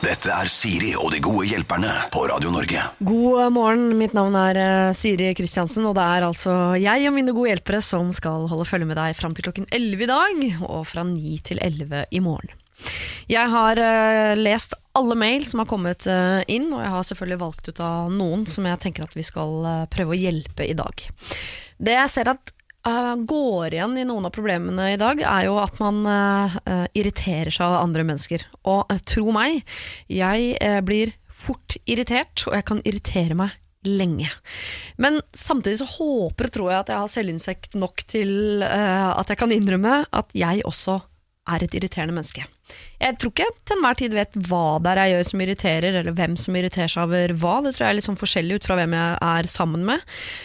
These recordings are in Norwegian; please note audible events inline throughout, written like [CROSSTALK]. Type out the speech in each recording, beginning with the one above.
Dette er Siri og de gode hjelperne på Radio Norge. God morgen, mitt navn er eh, Siri Kristiansen, og det er altså jeg og mine gode hjelpere som skal holde følge med deg fram til klokken 11 i dag, og fra 9 til 11 i morgen. Jeg har eh, lest alle mail som har kommet eh, inn, og jeg har selvfølgelig valgt ut av noen som jeg tenker at vi skal prøve å hjelpe i dag. Det jeg ser at går igjen i noen av problemene i dag, er jo at man eh, eh, irriterer seg av andre mennesker. Og eh, tro meg, jeg eh, blir fort irritert, og jeg kan irritere meg lenge. Men samtidig så håper og tror jeg at jeg har selvinnsikt nok til eh, at jeg kan innrømme at jeg også er et irriterende menneske. Jeg tror ikke til enhver tid vet hva det er jeg gjør som irriterer, eller hvem som irriterer seg over hva. Det tror jeg er litt sånn forskjellig ut fra hvem jeg er sammen med.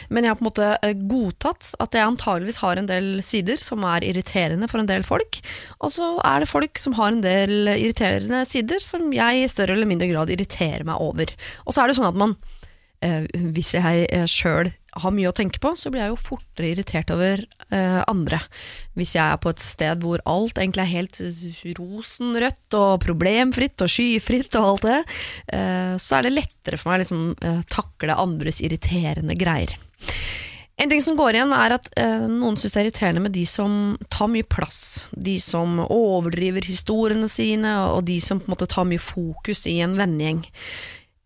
Men jeg har på en måte eh, godtatt at jeg antageligvis har en del sider som er irriterende for en del folk. Og så er det folk som har en del irriterende sider som jeg i større eller mindre grad irriterer meg over. Og så er det sånn at man eh, hvis jeg eh, sjøl har mye å tenke på, så blir jeg jo fortere irritert over uh, andre. Hvis jeg er på et sted hvor alt egentlig er helt rosenrødt og problemfritt og skyfritt og alt det, uh, så er det lettere for meg å liksom, uh, takle andres irriterende greier. En ting som går igjen er at eh, noen syns det er irriterende med de som tar mye plass. De som overdriver historiene sine, og de som på en måte tar mye fokus i en vennegjeng.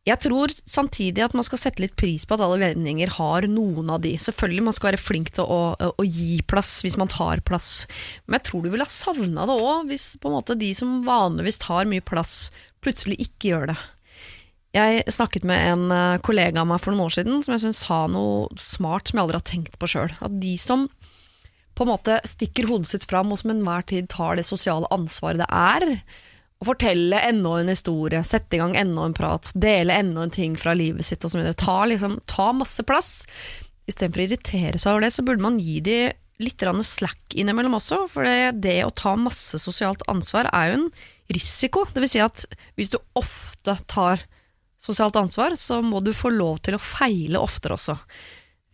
Jeg tror samtidig at man skal sette litt pris på at alle vendinger har noen av de. Selvfølgelig man skal være flink til å, å, å gi plass hvis man tar plass. Men jeg tror du ville ha savna det òg, hvis på en måte de som vanligvis tar mye plass, plutselig ikke gjør det. Jeg snakket med en eh, kollega av meg for noen år siden som jeg synes sa noe smart som jeg aldri har tenkt på sjøl. At de som på en måte stikker hodet sitt fram og som enhver tid tar det sosiale ansvaret det er, å fortelle enda en historie, sette i gang enda en prat, dele enda en ting fra livet sitt osv. Ta, liksom, ta masse plass. Istedenfor å irritere seg over det, så burde man gi de litt slack innimellom også. For det, det å ta masse sosialt ansvar er jo en risiko. Det vil si at hvis du ofte tar sosialt ansvar, så må du få lov til å feile oftere også.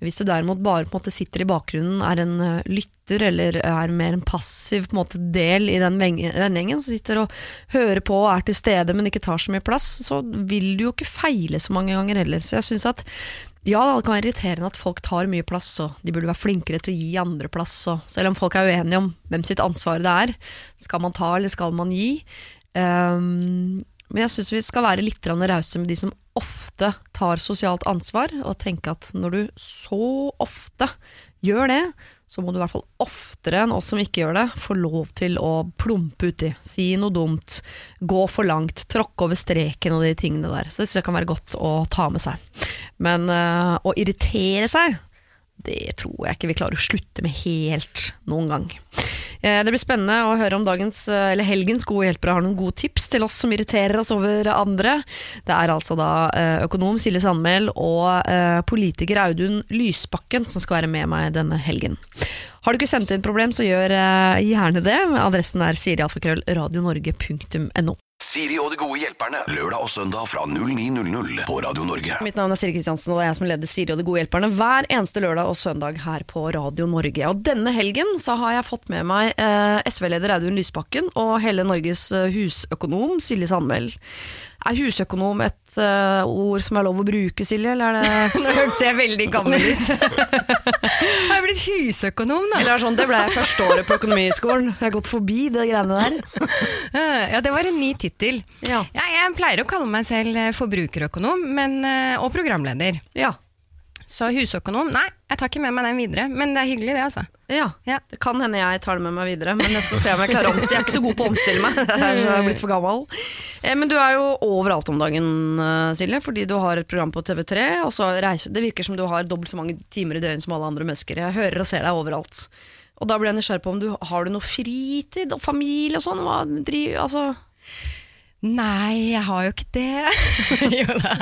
Hvis du derimot bare måte sitter i bakgrunnen, er en eh, lytter eller er mer en passiv en måte, del i den vennegjengen, som sitter og hører på og er til stede, men ikke tar så mye plass, så vil du jo ikke feile så mange ganger heller. Så jeg syns at ja, det kan være irriterende at folk tar mye plass, og de burde være flinkere til å gi andre plass. Og selv om folk er uenige om hvem sitt ansvar det er, skal man ta eller skal man gi? Ehm, men jeg syns vi skal være litt rause med de som ofte tar sosialt ansvar, og tenke at når du så ofte gjør det, så må du i hvert fall oftere enn oss som ikke gjør det, få lov til å plumpe uti, si noe dumt, gå for langt, tråkke over streken og de tingene der. Så det syns jeg kan være godt å ta med seg. Men øh, å irritere seg, det tror jeg ikke vi klarer å slutte med helt noen gang. Eh, Det blir spennende å høre om dagens, eh, eller helgens gode hjelpere har noen gode tips til oss som irriterer oss over andre. Det er altså da eh, økonom Silje Sandmæl og politiker Audun Lysbakken som skal være med meg denne helgen. Har du ikke sendt inn problem, så gjør gjerne det. Adressen er sirialfakrøllradionorge.no. Siri og de gode hjelperne. Lørdag og søndag fra 09.00 på Radio Norge. Mitt navn er Siri Kristiansen, og det er jeg som leder Siri og de gode hjelperne hver eneste lørdag og søndag her på Radio Norge. Og denne helgen så har jeg fått med meg eh, SV-leder Audun Lysbakken og hele Norges eh, husøkonom Silje Sandmæl. Er husøkonom et uh, ord som er lov å bruke, Silje, eller er det [LAUGHS] Nå hørtes jeg veldig gammel ut. [LAUGHS] Jeg har blitt husøkonom, da. Eller er sånn, det ble jeg første året på økonomiskolen. Jeg har gått forbi det greiene der. [LAUGHS] Ja, det var en ny tittel. Ja. Ja, jeg pleier å kalle meg selv eh, forbrukerøkonom men, eh, og programleder. Ja. Så husøkonom, nei, jeg tar ikke med meg den videre. Men det er hyggelig, det, altså. Ja. Ja. Det kan hende jeg tar det med meg videre, men jeg skal se om jeg klarer å omstille. Jeg er ikke så god på å omstille meg. [LAUGHS] Jeg er blitt for gammel. Eh, Men du er jo overalt om dagen, eh, Silje, fordi du har et program på TV3. Og så reiser, det virker som du har dobbelt så mange timer i døgnet som alle andre mennesker. Jeg hører og ser deg overalt. Og da blir jeg nysgjerrig på om du har du noe fritid og familie og sånn? Hva driver, altså Nei, jeg har jo ikke det. [LAUGHS] jo da.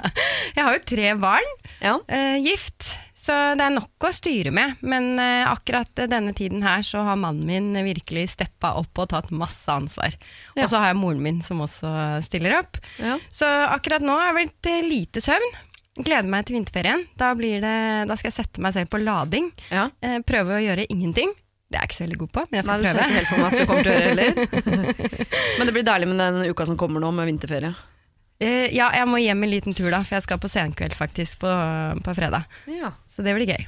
Jeg har jo tre barn, Ja. eh, gift. Så det er nok å styre med. Men eh, akkurat denne tiden her så har mannen min virkelig steppa opp og tatt masse ansvar. Ja. Og så har jeg moren min som også stiller opp. Ja. Så akkurat nå har det blitt eh, lite søvn. Gleder meg til vinterferien. Da, blir det, da skal jeg sette meg selv på lading. ja. Eh, prøve å gjøre ingenting. Det er jeg ikke så veldig god på, men jeg skal Nei, prøve. ikke helt for meg at du kommer til å gjøre heller. [LAUGHS] Men det blir deilig med den uka som kommer nå, med vinterferie. Eh, ja, jeg må hjem en liten tur, da, for jeg skal på senkveld faktisk på, på fredag. Ja. Så det blir gøy.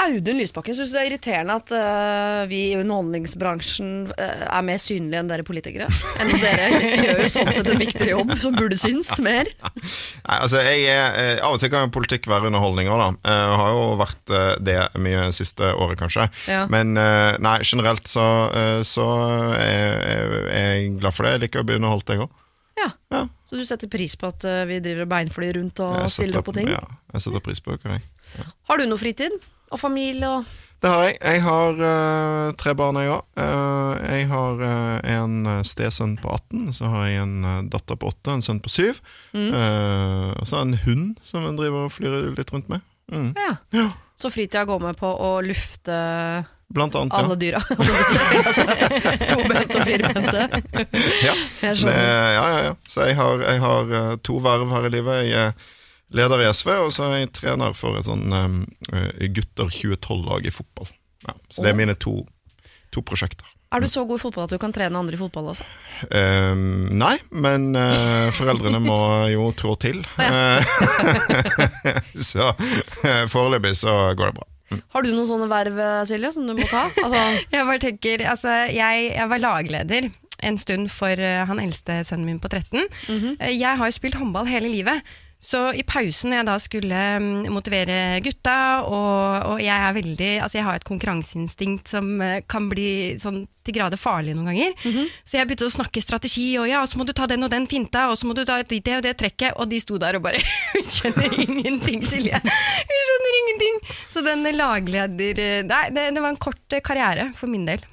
Audun Lysbakken, syns du det er irriterende at uh, vi i underholdningsbransjen uh, er mer synlige enn dere politikere? Enn dere [LAUGHS] gjør jo sånn sett en viktigere jobb som burde synes mer. Nei, altså jeg er, eh, Av og til kan politikk være underholdning òg, da. Uh, har jo vært det mye siste året, kanskje. Ja. Men nei, generelt så, så er, er jeg glad for det. Jeg liker å bli underholdt, jeg òg. Ja. Ja. Så du setter pris på at vi driver beinfly rundt og Jeg stiller opp på ting? Ja, jeg setter pris på det. Har du noe fritid? Og familie og Det har jeg. Jeg har uh, tre barn, jeg òg. jeg har uh, en eh, stesønn på 18, så har jeg en eh, datter på 8 en sønn på 7. Mm. Eh, og så har jeg en hund som jeg driver og flyr litt rundt med. Mm. Ja. Ja. Så fritida går med på å lufte Blant annet, alle dyra. [LAUGHS] altså, Tobente og firbente. [LAUGHS] ja. Det, ja, ja, ja. Så jeg har, jeg har eh, to verv her i livet. Jeg leder i SV, og så er jeg trener for et sånn um, gutter 2012-lag i fotball. Ja, så det er mine to, to prosjekter. Er du så god i fotball at du kan trene andre i fotball også? Um, nei, men uh, foreldrene må jo trå til. Eh, [LAUGHS] så foreløpig så går det bra. Har du noen sånne verv, Silje, som du må ta? Altså, [LAUGHS] Jeg bare tenker, altså, jeg, jeg var lagleder en stund for uh, han eldste sønnen min på 13. Eh, Jeg har jo spilt håndball hele livet. Så i pausen når jeg da skulle mm, motivere gutta, og, og jeg er veldig Altså jeg har et konkurranseinstinkt som eh, kan bli sånn til grader farlig noen ganger. Så jeg begynte å snakke strategi, og ja, så må du ta den og den finta, og så må du ta det og det trekket, og de sto der og bare [LAUGHS] Hun skjønner ingenting, Silje. Hun skjønner ingenting. Så den lagleder Nei, det, det var en kort karriere for min del.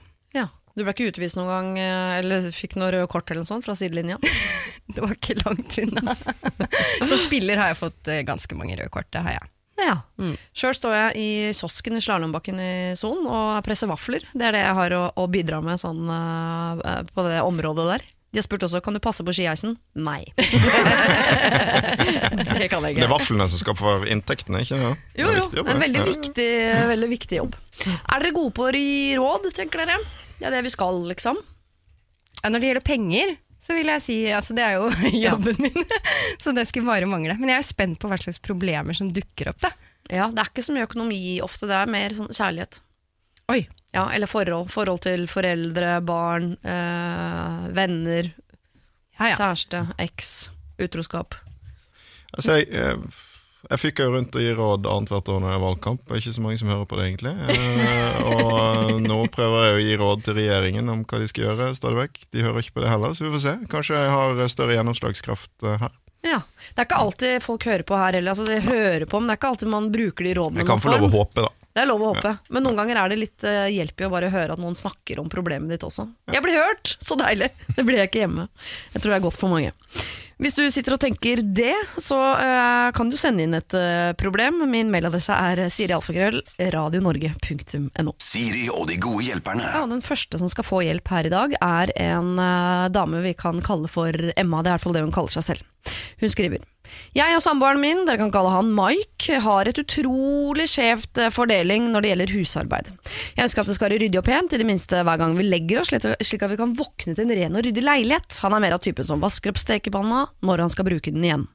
Du ble ikke utvist noen gang, eh, eller fikk noe røde kort eller noe sånt fra sidelinja? [LAUGHS] Det var ikke langt unna. [LAUGHS] Som spiller har jeg fått eh, ganske mange røde kort, det har jeg. Ja. Mm. Sjøl står jeg i kiosken i Slalåmbakken i Son og presser vafler. Det er det jeg har å, å bidra med sånn, uh, på det området der. De har spurt også kan du passe på skieisen. Nei. [LAUGHS] det kan jeg ikke. Det er vaflene som skaper for inntektene, ikke? Det Jo, jo. jobb, En veldig Ja. viktig, veldig viktig jobb. Er dere gode på å gi råd, tenker dere? Det er det vi skal, liksom. Ja, når det gjelder penger, så vil jeg si altså det er jo [LAUGHS] jobben min, [LAUGHS] så det skulle bare mangle. Men jeg er jo spent på hva slags problemer som dukker opp. da. Ja, Det er ikke så mye økonomi ofte, det er mer sånn kjærlighet. Oi, Ja, Eller forhold. Forhold til foreldre, barn, øh, venner, ja, ja. kjæreste, eks, utroskap. Altså, jeg, eh, jeg fikk jo rundt og gi råd annethvert år når det er valgkamp. Det er ikke så mange som hører på det, egentlig. Eh, og nå prøver jeg å gi råd til regjeringen om hva de skal gjøre, stadig vekk. De hører ikke på det heller, så vi får se. Kanskje jeg har større gjennomslagskraft eh, her. Ja, Det er ikke alltid folk hører på her heller. Altså, de hører på, men det er ikke alltid man bruker de rådene Jeg kan få lov å håpe, da. Det er lov å håpe. Men noen ganger er det litt uh, hjelp i å bare høre at noen snakker om problemet ditt også. Jeg blir hørt! Så deilig! Det blir jeg ikke hjemme. Jeg tror det er godt for mange. Hvis du sitter og tenker det, så uh, kan du sende inn et uh, problem. Min mailadresse er sirialfagrøll radionorge.no. Siri og de gode hjelperne. Ja, og Den første som skal få hjelp her i dag, er en uh, dame vi kan kalle for Emma. Det er i hvert fall det hun kaller seg selv. Hun skriver Jeg og samboeren min, dere kan kalle han Mike, har et utrolig skjevt eh, fordeling når det gjelder husarbeid. Jeg ønsker at det skal være ryddig og pent, i det minste hver gang vi legger oss, slik at vi kan våkne til en ren og ryddig leilighet. Han er mer av typen som vasker opp stekepanna når han skal bruke den igjen.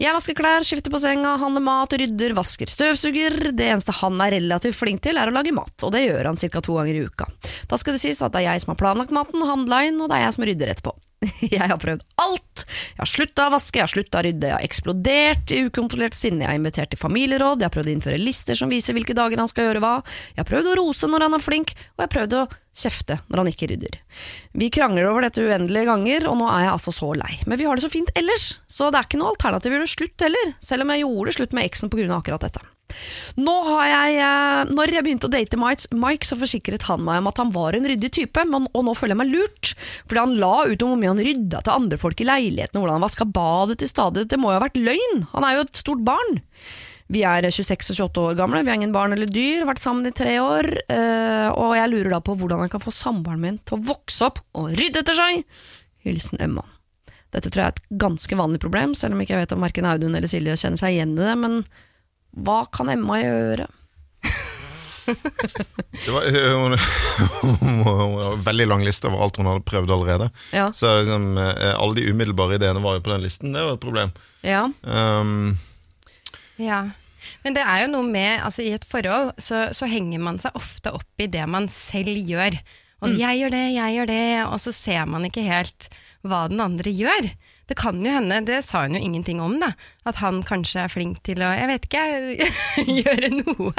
Jeg vasker klær, skifter på senga, handler mat, rydder, vasker støvsuger. Det eneste han er relativt flink til, er å lage mat, og det gjør han ca. to ganger i uka. Da skal det sies at det er jeg som har planlagt maten, handla inn, og det er jeg som rydder etterpå. [LAUGHS] Jeg har prøvd alt. Jeg har slutta å vaske, jeg har slutta å rydde, jeg har eksplodert i ukontrollert sinne, jeg har invitert til familieråd, jeg har prøvd å innføre lister som viser hvilke dager han skal gjøre hva, jeg har prøvd å rose når han er flink, og jeg har prøvd å kjefte når han ikke rydder. Vi krangler over dette uendelige ganger, og nå er jeg altså så lei. Men vi har det så fint ellers, så det er ikke noe alternativ å gjøre slutt heller, selv om jeg gjorde slutt med eksen av akkurat dette. Nå har jeg, eh, når jeg begynte å date Mike, så forsikret han meg om at han var en ryddig type, og nå føler jeg meg lurt. Fordi han la ut om hvor mye han rydda til andre folk i leiligheten, og hvordan han vaska badet til stadighet. Det må jo ha vært løgn, han er jo et stort barn. Vi er 26 og 28 år gamle, vi har ingen barn eller dyr, vært sammen i tre år, eh, og jeg lurer da på hvordan jeg kan få samboeren min til å vokse opp og rydde etter seg. Hilsen Emma. Dette tror jeg er et ganske vanlig problem, selv om ikke jeg vet om verken Audun eller Silje kjenner seg igjen i det, men hva kan Emma gjøre? Det var, [LAUGHS] hun, hun har en veldig lang liste over alt hun hadde prøvd allerede. Ja. Så liksom, eh, alle de umiddelbare ideene var jo på den listen. Det var et problem. Ja. Um, Ja. Men det er jo noe med, altså i et forhold så, så henger man seg ofte opp i det man selv gjør. Og jeg gjør det, jeg gjør det, og så ser man ikke helt hva den andre gjør. Det kan jo hende, det sa hun jo ingenting om, da, at han kanskje er flink til å, jeg vet ikke, [LAUGHS] gjøre noe.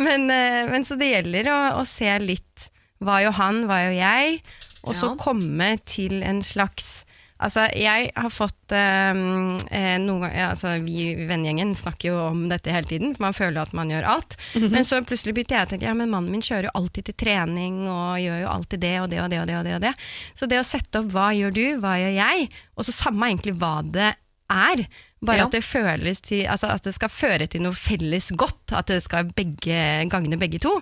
Men, eh, men så det gjelder å, å se litt hva jo han, hva jo jeg, og så Ja. komme til en slags Altså, jeg har fått eh, eh, noen ganger, altså, Vi i vennegjengen snakker jo om dette hele tiden, for man føler at man gjør alt. Men så plutselig begynte jeg å tenke ja, men mannen min kjører jo alltid til trening og gjør jo alltid det og det og det. og det og det og det. Så det å sette opp hva gjør du, hva gjør jeg, og så samme egentlig hva det er. Bare Ja. at det føles til Altså at det skal føre til noe felles godt. At det skal begge gagne begge to.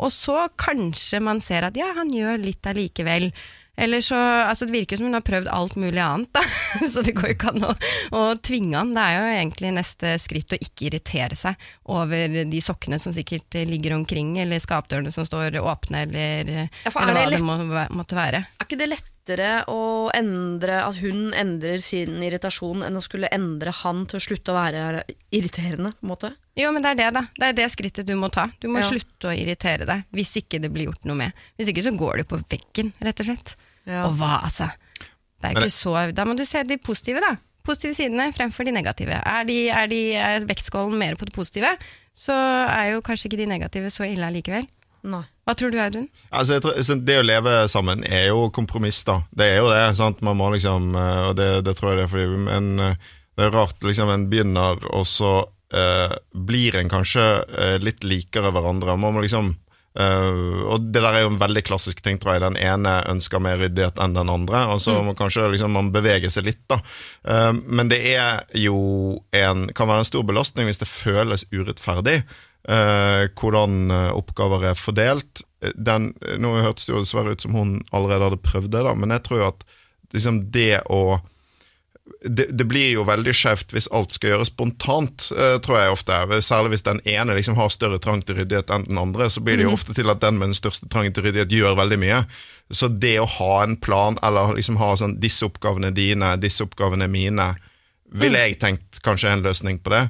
Og så kanskje man ser at ja, han gjør litt allikevel. Eller så, altså Det virker som hun har prøvd alt mulig annet, da. [LAUGHS] så det går jo ikke an å, å tvinge han. Det er jo egentlig neste skritt å ikke irritere seg over de sokkene som sikkert ligger omkring, eller skapdørene som står åpne, eller, Ja, er eller hva det det må, måtte være. Er ikke det lettere å endre at hun endrer sin irritasjon, enn å skulle endre han til å slutte å være irriterende? på en måte? Jo, men det er det, da. Det er det skrittet du må ta. Du må Ja. slutte å irritere deg, hvis ikke det blir gjort noe med. Hvis ikke så går du på veggen, rett og slett. Ja. Og hva, altså? Det er ikke så Da må du se de positive, da. Positive sidene fremfor de negative. Er, de, er, de, er vektskålen mer på det positive, så er jo kanskje ikke de negative så ille allikevel. Nei. Hva tror du, Audun? Altså, jeg tror, det å leve sammen er jo kompromiss, da. Det er jo det. sant? Man må liksom, eh, Og det, det tror jeg det er fordi Men eh, det er rart, liksom, en begynner, og så eh, blir en kanskje eh, litt likere hverandre. Man må liksom eh, og det der er jo en veldig klassisk ting, tror jeg. Den ene ønsker mer ryddighet enn den andre, og så må kanskje liksom man bevege seg litt, da. Uh, men det er jo en Kan være en stor belastning hvis det føles urettferdig. uh, hvordan oppgaver er fordelt. Den, nå hørtes det jo dessverre ut som hun allerede hadde prøvd det, da, men jeg tror jo at liksom det å det, det blir jo veldig skjevt hvis alt skal gjøres spontant, eh, tror jeg ofte. Særlig hvis den ene liksom har større trang til ryddighet enn den andre, så blir det jo ofte til at den med den største trangen til ryddighet gjør veldig mye. Så det å ha en plan, eller liksom ha sånn 'disse oppgavene dine, disse oppgavene mine', ville jeg tenkt kanskje er en løsning på det.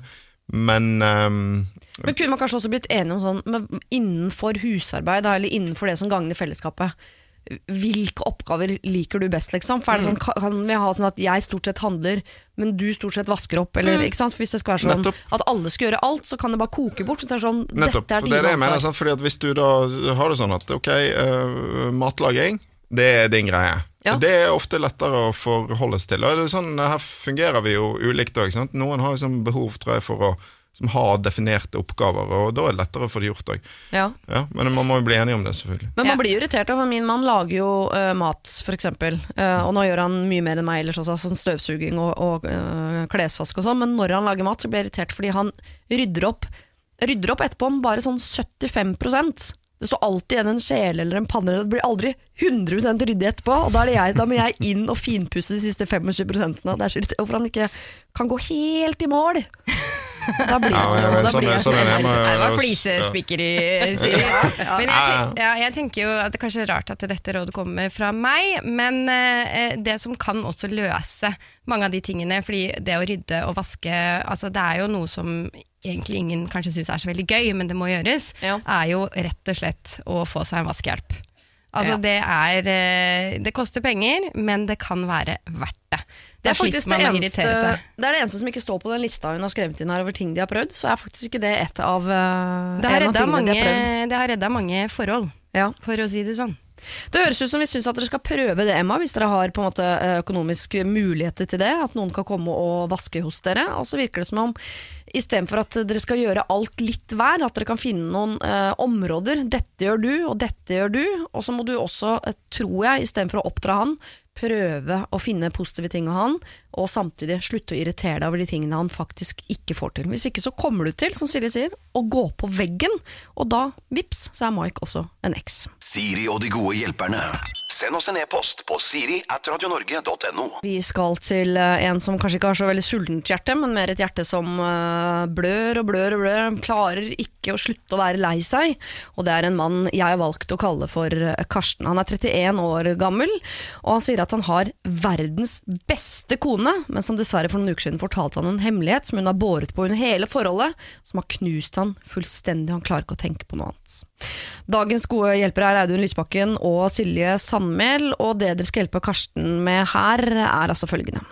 Men um, Men kunne man kanskje også blitt enige om sånn men innenfor husarbeid, eller innenfor det som gagner fellesskapet? Hvilke oppgaver liker du best, liksom? For er det sånn, kan- vi ha sånn at jeg stort sett handler, men du stort sett vasker opp? Eller, ikke sant? For Hvis det skal være sånn Nettopp. at alle skal gjøre alt, så kan det bare koke bort. Hvis det er sånn, Nettopp. dette er dine det er det jeg mener. ansvar. Fordi at Hvis du da har det sånn at ok, uh, matlaging, det er din greie. Ja. Det er ofte lettere å forholde seg til. Og sånn, Her fungerer vi jo ulikt òg. Noen har jo sånn behov tror jeg, for å som har definerte oppgaver, og da er det lettere å få det gjort òg. Ja. Ja, men man må jo bli enige om det, selvfølgelig. Men man blir jo irritert for Min mann lager jo uh, mat, for eksempel. Eh, og nå gjør han mye mer enn meg ellers også, sånn støvsuging og, og uh, klesvask og sånn. Men når han lager mat, så blir jeg irritert fordi han rydder opp Rydder opp etterpå om bare sånn 75% Det står alltid igjen en kjele eller en panne. Det blir aldri 100% ryddig etterpå. Og da, er det jeg, da må jeg inn og finpusse de siste 25 Det er så irriterende hvorfor han ikke kan gå helt i mål. [LAUGHS] Da blir Ja, jeg vet, da sånn blir jeg sånn det hjemme. [LAUGHS] Det var flisespikker i Siri. [LAUGHS] Men jeg, tenk, ja, jeg tenker jo at det kanskje er rart at dette rådet kommer fra meg, men eh, det som kan også løse mange av de tingene, fordi det å rydde og vaske, altså det er jo noe som egentlig ingen kanskje syns er så veldig gøy, men det må gjøres, Ja. er jo rett og slett å få seg en vaskehjelp. Altså Ja. det er eh, Det koster penger, men det kan være verdt det. Det er faktisk det eneste, det er det eneste som ikke står på den lista hun har skremt inn her over ting de har prøvd. Så er faktisk ikke det et av, uh, Det har en av tingene mange, de har prøvd. det har redda mange forhold, Ja. for å si det sånn. Det høres ut som vi syns at dere skal prøve det, Emma, hvis dere har på en måte eh, økonomiske muligheter til det. At noen kan komme og vaske hos dere. Og så virker det som om istedenfor at dere skal gjøre alt litt hver, at dere kan finne noen eh, områder. Dette gjør du, og dette gjør du. Og så må du også, eh, tror jeg, istedenfor å oppdra han, prøve å finne positive ting av han, og samtidig slutte å irritere deg over de tingene han faktisk ikke får til. Hvis ikke så kommer du til, som Silje sier, å gå på veggen, og da, vips, så er Mike også en eks. Siri og de gode hjelperne. Send oss en e-post på siri at radionorge.no. Vi skal til eh, en som kanskje ikke har så veldig sultent hjerte, men mer et hjerte som eh, blør og blør og blør. Han Klarer ikke å slutte å være lei seg. Og det er en mann jeg har valgt å kalle for eh, Karsten. Han er 31 år gammel, og han sier at han har verdens beste kone, men som dessverre for noen uker siden fortalte han en hemmelighet som hun har båret på under hele forholdet, som har knust han fullstendig. Han klarer ikke å tenke på noe annet. Dagens gode hjelpere er Audun Lysbakken og Silje Sandmæl, og det dere skal hjelpe Karsten med her, er altså følgende.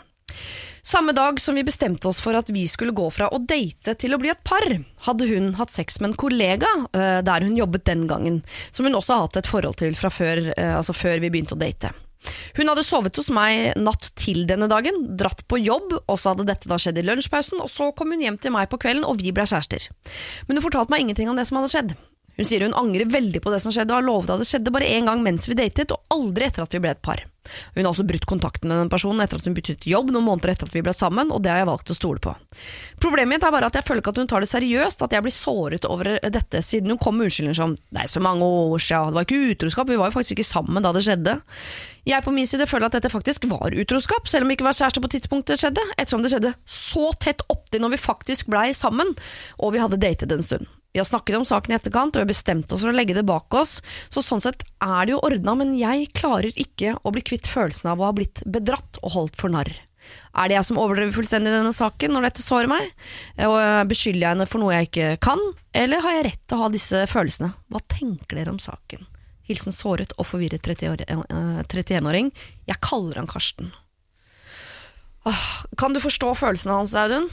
Samme dag som vi bestemte oss for at vi skulle gå fra å date til å bli et par, hadde hun hatt sex med en kollega eh, der hun jobbet den gangen, som hun også har hatt et forhold til fra før, eh, altså før vi begynte å date. Hun hadde sovet hos meg natt til denne dagen, dratt på jobb, og så hadde dette da skjedd i lunsjpausen, og så kom hun hjem til meg på kvelden, og vi ble kjærester. Men hun fortalte meg ingenting om det som hadde skjedd. Hun sier hun angrer veldig på det som skjedde, og har lovet at det skjedde bare én gang mens vi datet, og aldri etter at vi ble et par. Hun har også brutt kontakten med den personen etter at hun byttet jobb noen måneder etter at vi ble sammen, og det har jeg valgt å stole på. Problemet mitt er bare at jeg føler ikke at hun tar det seriøst, at jeg blir såret over dette, siden hun kom med unnskyldninger som er så mange år siden, det var ikke utroskap, vi var jo faktisk ikke sammen da det skjedde. Jeg på min side føler at dette faktisk var utroskap, selv om vi ikke var kjærester på tidspunktet det skjedde, ettersom det skjedde så tett opptil når vi faktisk blei sammen, og vi hadde datet en stund. Vi har snakket om saken i etterkant, og vi har bestemt oss for å legge det bak oss, så sånn sett er det jo ordna, men jeg klarer ikke å bli kvitt følelsen av å ha blitt bedratt og holdt for narr. Er det jeg som overdriver fullstendig denne saken når dette sårer meg? Og Beskylder jeg henne for noe jeg ikke kan, eller har jeg rett til å ha disse følelsene? Hva tenker dere om saken? Hilsen såret og forvirret 30 eh, 31-åring. Jeg kaller han Karsten. Kan du forstå følelsene hans, Audun?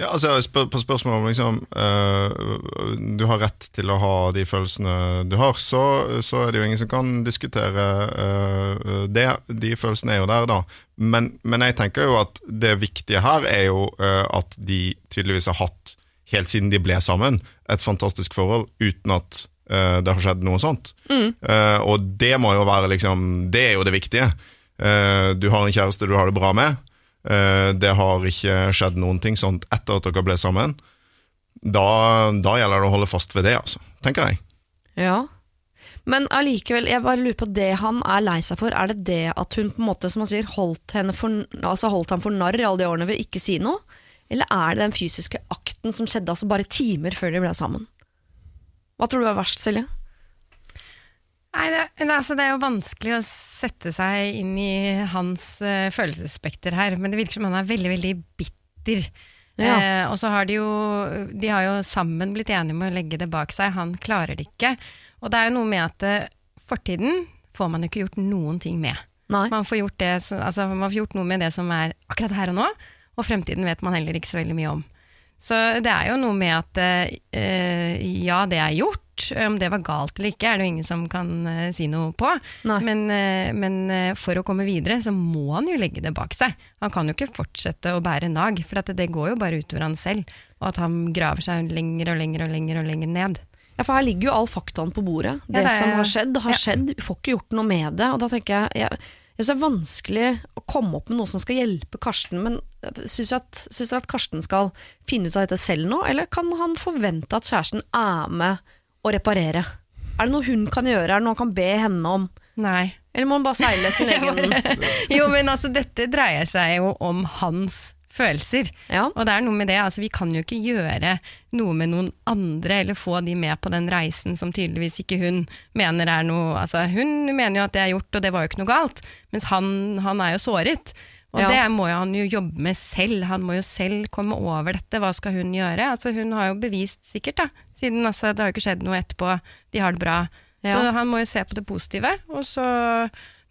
Ja, altså spør, På spørsmålet om liksom, uh, du har rett til å ha de følelsene du har, så, så er det jo ingen som kan diskutere uh, det. De følelsene er jo der, da. Men, men jeg tenker jo at det viktige her er jo uh, at de tydeligvis har hatt, helt siden de ble sammen, et fantastisk forhold uten at det har skjedd noe sånt. Eh, og det må jo være liksom Det er jo det viktige. Du har en kjæreste du har det bra med. Eh, det har ikke skjedd noen ting sånt etter at dere ble sammen. Da, da gjelder det å holde fast ved det, altså, tenker jeg. Ja. Men allikevel, jeg bare lurer på det han er lei seg for. Er det det at hun på en måte, som han sier, holdt, for, altså holdt ham for narr i alle de årene ved ikke si noe? Eller er det den fysiske akten som skjedde altså bare timer før de ble sammen? Hva tror du er verst, Silje? Nei, det, altså, det er jo vanskelig å sette seg inn i hans uh, følelsesspekter her, men det virker som han er veldig, veldig bitter. Ja. Eh, og så har de jo De har jo sammen blitt enige om å legge det bak seg. Han klarer det ikke. Og det er jo noe med at eh, fortiden får man jo ikke gjort noen ting med. Nei. Man får, gjort det, altså, man får gjort noe med det som er akkurat her og nå, og fremtiden vet man heller ikke så veldig mye om. Så det er jo noe med at eh, eh, ja, det er gjort. Om det var galt eller ikke, er det jo ingen som kan uh, si noe på. Men, uh, men eh, for å komme videre, så må han jo legge det bak seg. Han kan jo ikke fortsette å bære nag, for at det går jo bare utover han selv. Og at han graver seg lenger og lenger og lenger og lenger ned. Ja, for her ligger jo all faktaen på bordet. Ja, Det, det som har skjedd, har ja. skjedd. Vi får ikke gjort noe med det. Og da tenker jeg, jeg jeg synes det er vanskelig å komme opp med noe som skal hjelpe Karsten, men syns du at, at Karsten skal finne ut av dette selv nå, eller kan han forvente at kjæresten er med å reparere? Er det noe hun kan gjøre, er det noe han kan be henne om? Nei. Eller må han bare seile sin [LAUGHS] egen Jo, men altså, dette dreier seg jo om hans følelser. Ja. Og det er noe med det, altså vi kan jo ikke gjøre noe med noen andre, eller få de med på den reisen som tydeligvis ikke hun mener er noe Altså hun mener jo at det er gjort, og det var jo ikke noe galt, mens han, han er jo såret. Og Ja. det må jo han jo jobbe med selv, han må jo selv komme over dette, hva skal hun gjøre? Altså hun har jo bevist sikkert, da, siden altså, det har jo ikke skjedd noe etterpå, de har det bra. Ja. Så han må jo se på det positive, og så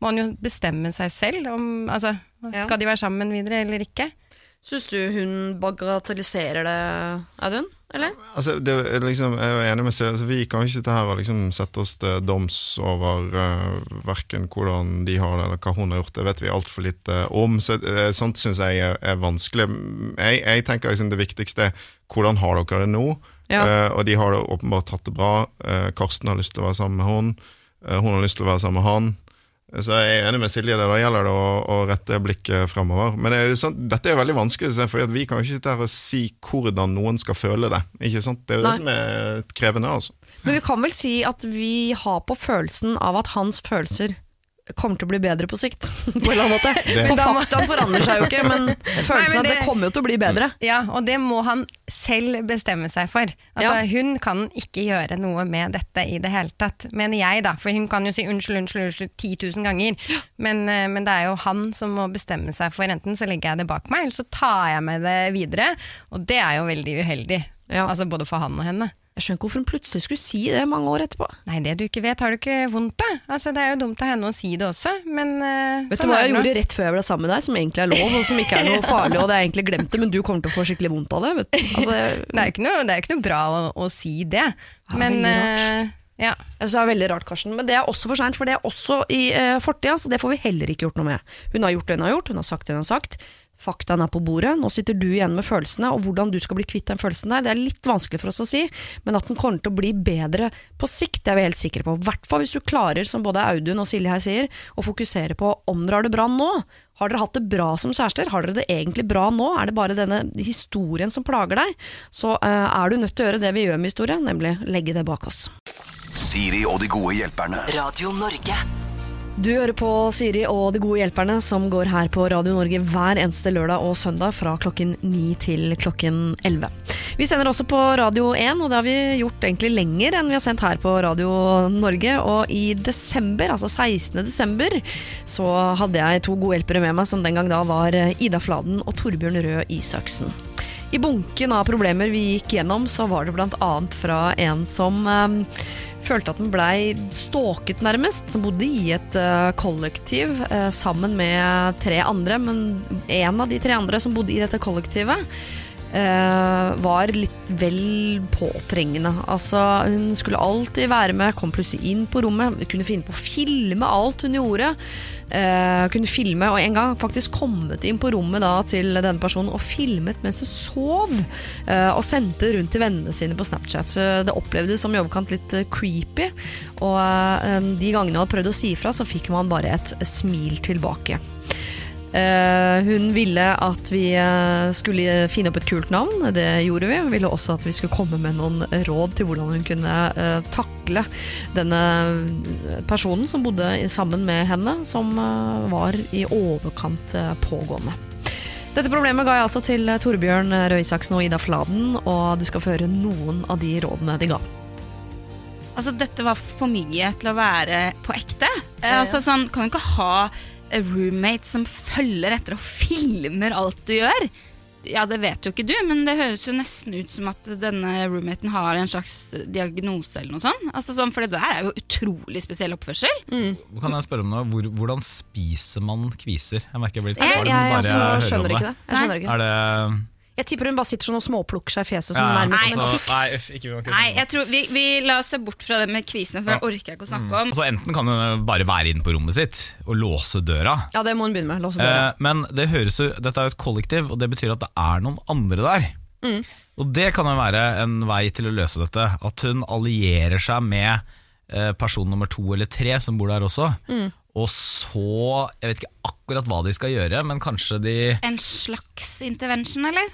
må han jo bestemme seg selv om altså, Ja. skal de være sammen videre eller ikke. Syns du hun bagatelliserer det, Audun? Eller? Altså, det, liksom, jeg er enig med Silje, altså, Vi kan ikke sitte her og liksom sette oss til doms over uh, verken hvordan de har det, eller hva hun har gjort. Det vet vi altfor lite om. Så, uh, sånt syns jeg er, er vanskelig. Jeg, jeg tenker liksom det viktigste er hvordan har dere det nå? Ja. Eh, og de har det åpenbart hatt det bra. Uh, Karsten har lyst til å være sammen med hun. Uh, hun har lyst til å være sammen med han. Så jeg er enig med Silje. Da gjelder det å, å rette blikket fremover. Men det er sånn, dette er veldig vanskelig, for vi kan jo ikke sitte her og si hvordan noen skal føle det. Ikke sant? Det er jo Nei. det som er krevende. altså. Men vi kan vel si at vi har på følelsen av at hans følelser kommer til å bli bedre på sikt. [LAUGHS] på en eller annen måte. Det- For faktaen forandrer seg jo ikke, men [LAUGHS] følelsen men av at det kommer jo til å bli bedre. Ja, og det må han selv bestemme seg for. Altså, Ja. Hun kan ikke gjøre noe med dette i det hele tatt, mener jeg da. For hun kan jo si unnskyld, unnskyld, unnskyld 10 000 ganger. Men, eh, men det er jo han som må bestemme seg for enten så legger jeg det bak meg, eller så tar jeg med det videre. Og det er jo veldig uheldig. Ja. Altså både for han og henne. Jeg skjønner ikke hvorfor hun plutselig skulle si det mange år etterpå. Nei, det du ikke vet, har du ikke vondt av. Altså, det er jo dumt av henne å si det også, men uh, Vet du sånn hva er jeg gjorde rett før jeg ble sammen med deg, som egentlig er lov, og som ikke er noe [LAUGHS] farlig, og det er egentlig glemt det, men du kommer til å få skikkelig vondt av det. Vet du. Altså, jeg, [LAUGHS] Det er jo ikke er ikke noe bra å, å si det. Ja, men eh, ja. det er veldig rart, Karsten, men det er også for seint, for det er også i uh, fortida, så det får vi heller ikke gjort noe med. Hun har gjort det hun har gjort, hun har sagt det hun har sagt. Faktaen er på bordet, nå sitter du igjen med følelsene, og hvordan du skal bli kvitt den følelsen der, det er litt vanskelig for oss å si, men at den kommer til å bli bedre på sikt, det er vi helt sikre på. I hvert fall hvis du klarer, som både Audun og Silje her sier, å fokusere på om dere har det bra nå. Har dere hatt det bra som kjærester? Har dere det egentlig bra nå? Er det bare denne historien som plager deg? Så uh, er du nødt til å gjøre det vi gjør med historien, nemlig legge det bak oss. Siri og de gode hjelperne. Radio Norge. Du hører på Siri og De gode hjelperne, som går her på Radio Norge hver eneste lørdag og søndag fra klokken 9 til klokken 11. Vi sender også på Radio 1, og det har vi gjort egentlig lenger enn vi har sendt her på Radio Norge. Og i desember, altså 16. desember, så hadde jeg to gode hjelpere med meg, som den gang da var Ida Fladen og Torbjørn Røe Isaksen. I bunken av problemer vi gikk gjennom, så var det blant annet fra en som eh, følte at den blei stalket nærmest, som bodde i et uh, kollektiv uh, sammen med tre andre, men en av de tre andre som bodde i dette kollektivet, uh, var litt vel påtrengende. Altså, hun skulle alltid være med, kom plutselig inn på rommet, kunne finne på å filme alt hun gjorde. Eh, kunne filme, og en gang faktisk kommet inn på rommet da, til denne personen og filmet mens hun sov, Uh, og sendte rundt til vennene sine på Snapchat. Så det opplevdes som i overkant litt eh, creepy, og uh, de gangene hun hadde prøvd å si ifra, så fikk man bare et smil tilbake. Eh, hun ville at vi eh, skulle finne opp et kult navn, det gjorde vi. Hun ville også at vi skulle komme med noen råd til hvordan hun kunne eh, takle denne personen som bodde sammen med henne, som var i overkant pågående. Dette problemet ga jeg altså til Torbjørn Røe Isaksen og Ida Fladen, og du skal få høre noen av de rådene de ga. Altså, dette var for mye til å være på ekte. Altså, sånn, kan du ikke ha roommate som følger etter og filmer alt du gjør? Ja, det vet jo ikke du, men det høres jo nesten ut som at denne roommaten har en slags diagnose eller noe sånt. Altså, sånn, for det der er jo utrolig spesiell oppførsel. Kan jeg spørre om noe? Hvor, hvordan spiser man kviser? Jeg merker jeg blir litt Jeg, jeg, jeg, jeg hører om det. Jeg, skjønner ikke. Er det jeg tipper hun bare sitter sånn og småplukker seg i fjeset som Ja, nærmest Nei, som en så- tics. Nei, f- ikke, ikke Nei, jeg tror vi, vi La oss se bort fra det med kvisene, for det orker jeg ikke å snakke om. Altså, enten kan hun bare være inne på rommet sitt og låse døra. Ja, det må hun begynne med. Låse døra. Eh, men det høres jo, dette er jo et kollektiv, og det betyr at det er noen andre der. Mm. Og det kan jo være en vei til å løse dette. At hun allierer seg med eh, person nummer to eller tre som bor der også. Mm. Og så Jeg vet ikke akkurat hva de skal gjøre, men kanskje de En slags intervention, eller?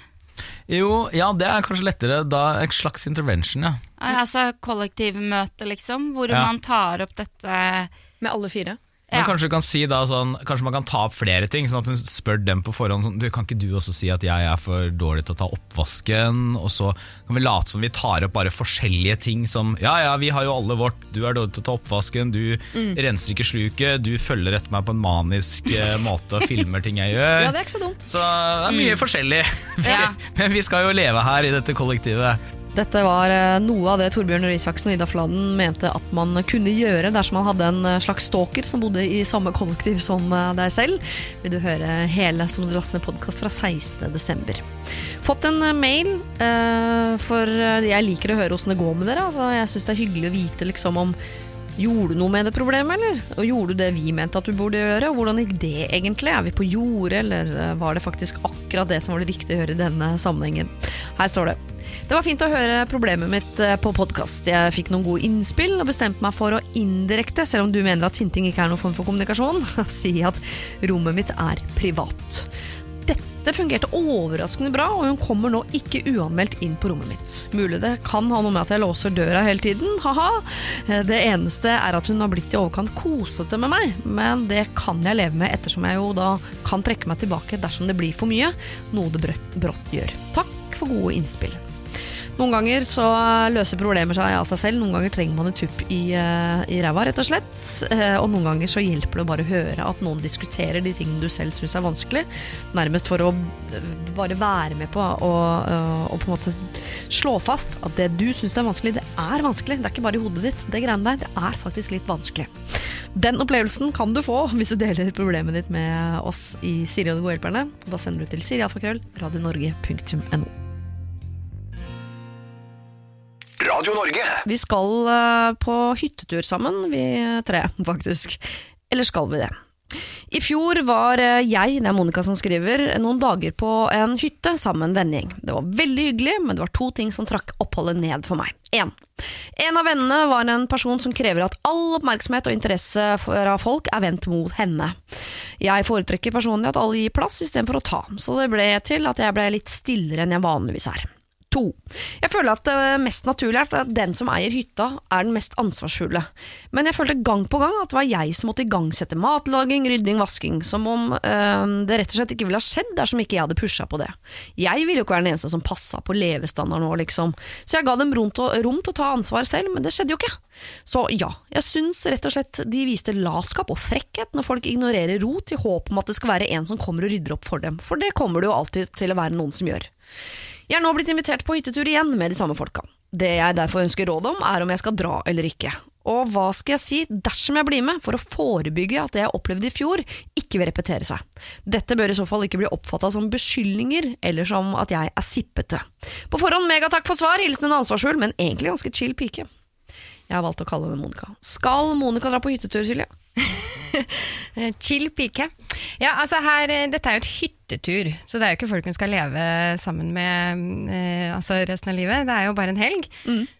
Jo, ja, det er kanskje lettere. Da En slags intervention, ja. Altså kollektivmøte, liksom, hvor Ja. man tar opp dette Med alle fire. Men Ja. kanskje si sånn Kanskje man kan ta opp flere ting, sånn at hun spør dem på forhånd sånn, du, Kan ikke du også si at jeg er for dårlig til å ta oppvasken? Og så kan vi late som vi tar opp bare forskjellige ting som Ja ja, vi har jo alle vårt. Du er dårlig til å ta oppvasken, du renser ikke sluket, du følger etter meg på en manisk eh, [LAUGHS] måte og filmer ting jeg gjør. Ja, det er ikke så dumt. Så det er mye forskjellig. [LAUGHS] Ja. Men vi skal jo leve her i dette kollektivet. Dette var eh, noe av det Torbjørn Røe Isaksen og Ida Fladen mente at man kunne gjøre dersom man hadde en eh, slags stalker som bodde i samme kollektiv som eh, deg selv. Vil du høre hele som du laster ned podkast fra 16. desember. Fått en mail, for jeg liker å høre åssen det går med dere. Altså, jeg syns det er hyggelig å vite liksom om Gjorde du noe med det problemet, eller? Og gjorde du det vi mente at du burde gjøre? Og hvordan gikk det egentlig? Er vi på jordet, eller eh, var det faktisk akkurat det som var det riktige å gjøre i denne sammenhengen? Her står det. Det var fint å høre problemet mitt eh, på podkast. Jeg fikk noen gode innspill og bestemte meg for å indirekte, selv om du mener at hinting ikke er noen form for kommunikasjon, [LAUGHS] si at rommet mitt er privat. Dette fungerte overraskende bra, og hun kommer nå ikke uanmeldt inn på rommet mitt. Mulig det kan ha noe med at jeg låser døra hele tiden, ha-ha. Det eneste er at hun har blitt i overkant kosete med meg, men det kan jeg leve med ettersom jeg jo da kan trekke meg tilbake dersom det blir for mye, noe det brått, gjør. Takk for gode innspill. Noen ganger så løser problemer seg av seg selv, noen ganger trenger man en tupp i, eh, i ræva, rett og slett. Eh, og noen ganger så hjelper det å bare høre at noen diskuterer de tingene du selv syns er vanskelig, nærmest for å bare være med på å eh, på en måte slå fast at det du syns er vanskelig, det er vanskelig. Det er ikke bare i hodet ditt. Det greiene der, det er faktisk litt vanskelig. Den opplevelsen kan du få hvis du deler problemet ditt med oss i Siri og de gode hjelperne. Da sender du til sirialfakrøll radionorge.no. Radio Norge. Vi skal eh, på hyttetur sammen, vi tre, [LAUGHS] faktisk. Eller skal vi det? I fjor var eh, jeg, det er Monica som skriver, noen dager på en hytte sammen med en vennegjeng. Det var veldig hyggelig, men det var to ting som trakk oppholdet ned for meg. En. En av vennene var en person som krever at all oppmerksomhet og interesse fra folk er vendt mot henne. Jeg foretrekker personlig at alle gir plass istedenfor å ta, så det ble til at jeg ble litt stillere enn jeg vanligvis er. To. Jeg føler at det mest naturlige er at den som eier hytta, er den mest ansvarsfulle. Men jeg følte gang på gang at det var jeg som måtte igangsette matlaging, rydding, vasking. Som om øh, det rett og slett ikke ville ha skjedd dersom ikke jeg hadde pusha på det. Jeg ville jo ikke være den eneste som passa på levestandarden vår, liksom. Så jeg ga dem rom til, rom til å ta ansvar selv, men det skjedde jo ikke. Så ja, jeg syns rett og slett de viste latskap og frekkhet når folk ignorerer rot i håp om at det skal være en som kommer og rydder opp for dem, for det kommer det jo alltid til å være noen som gjør. Jeg er nå blitt invitert på hyttetur igjen med de samme folka. Det jeg derfor ønsker råd om, er om jeg skal dra eller ikke. Og hva skal jeg si dersom jeg blir med, for å forebygge at det jeg opplevde i fjor, ikke vil repetere seg. Dette bør i så fall ikke bli oppfatta som beskyldninger, eller som at jeg er sippete. På forhånd megatakk for svar, hilsen en ansvarsfull, men egentlig ganske chill pike. Jeg har valgt å kalle henne Monica. Skal Monica dra på hyttetur, Silje? [LAUGHS] Eh, [LAUGHS] Chill pike. Ja, altså her, eh, Dette er jo et hyttetur, så det er jo ikke folk hun skal leve sammen med eh, altså resten av livet. Det er jo bare en helg.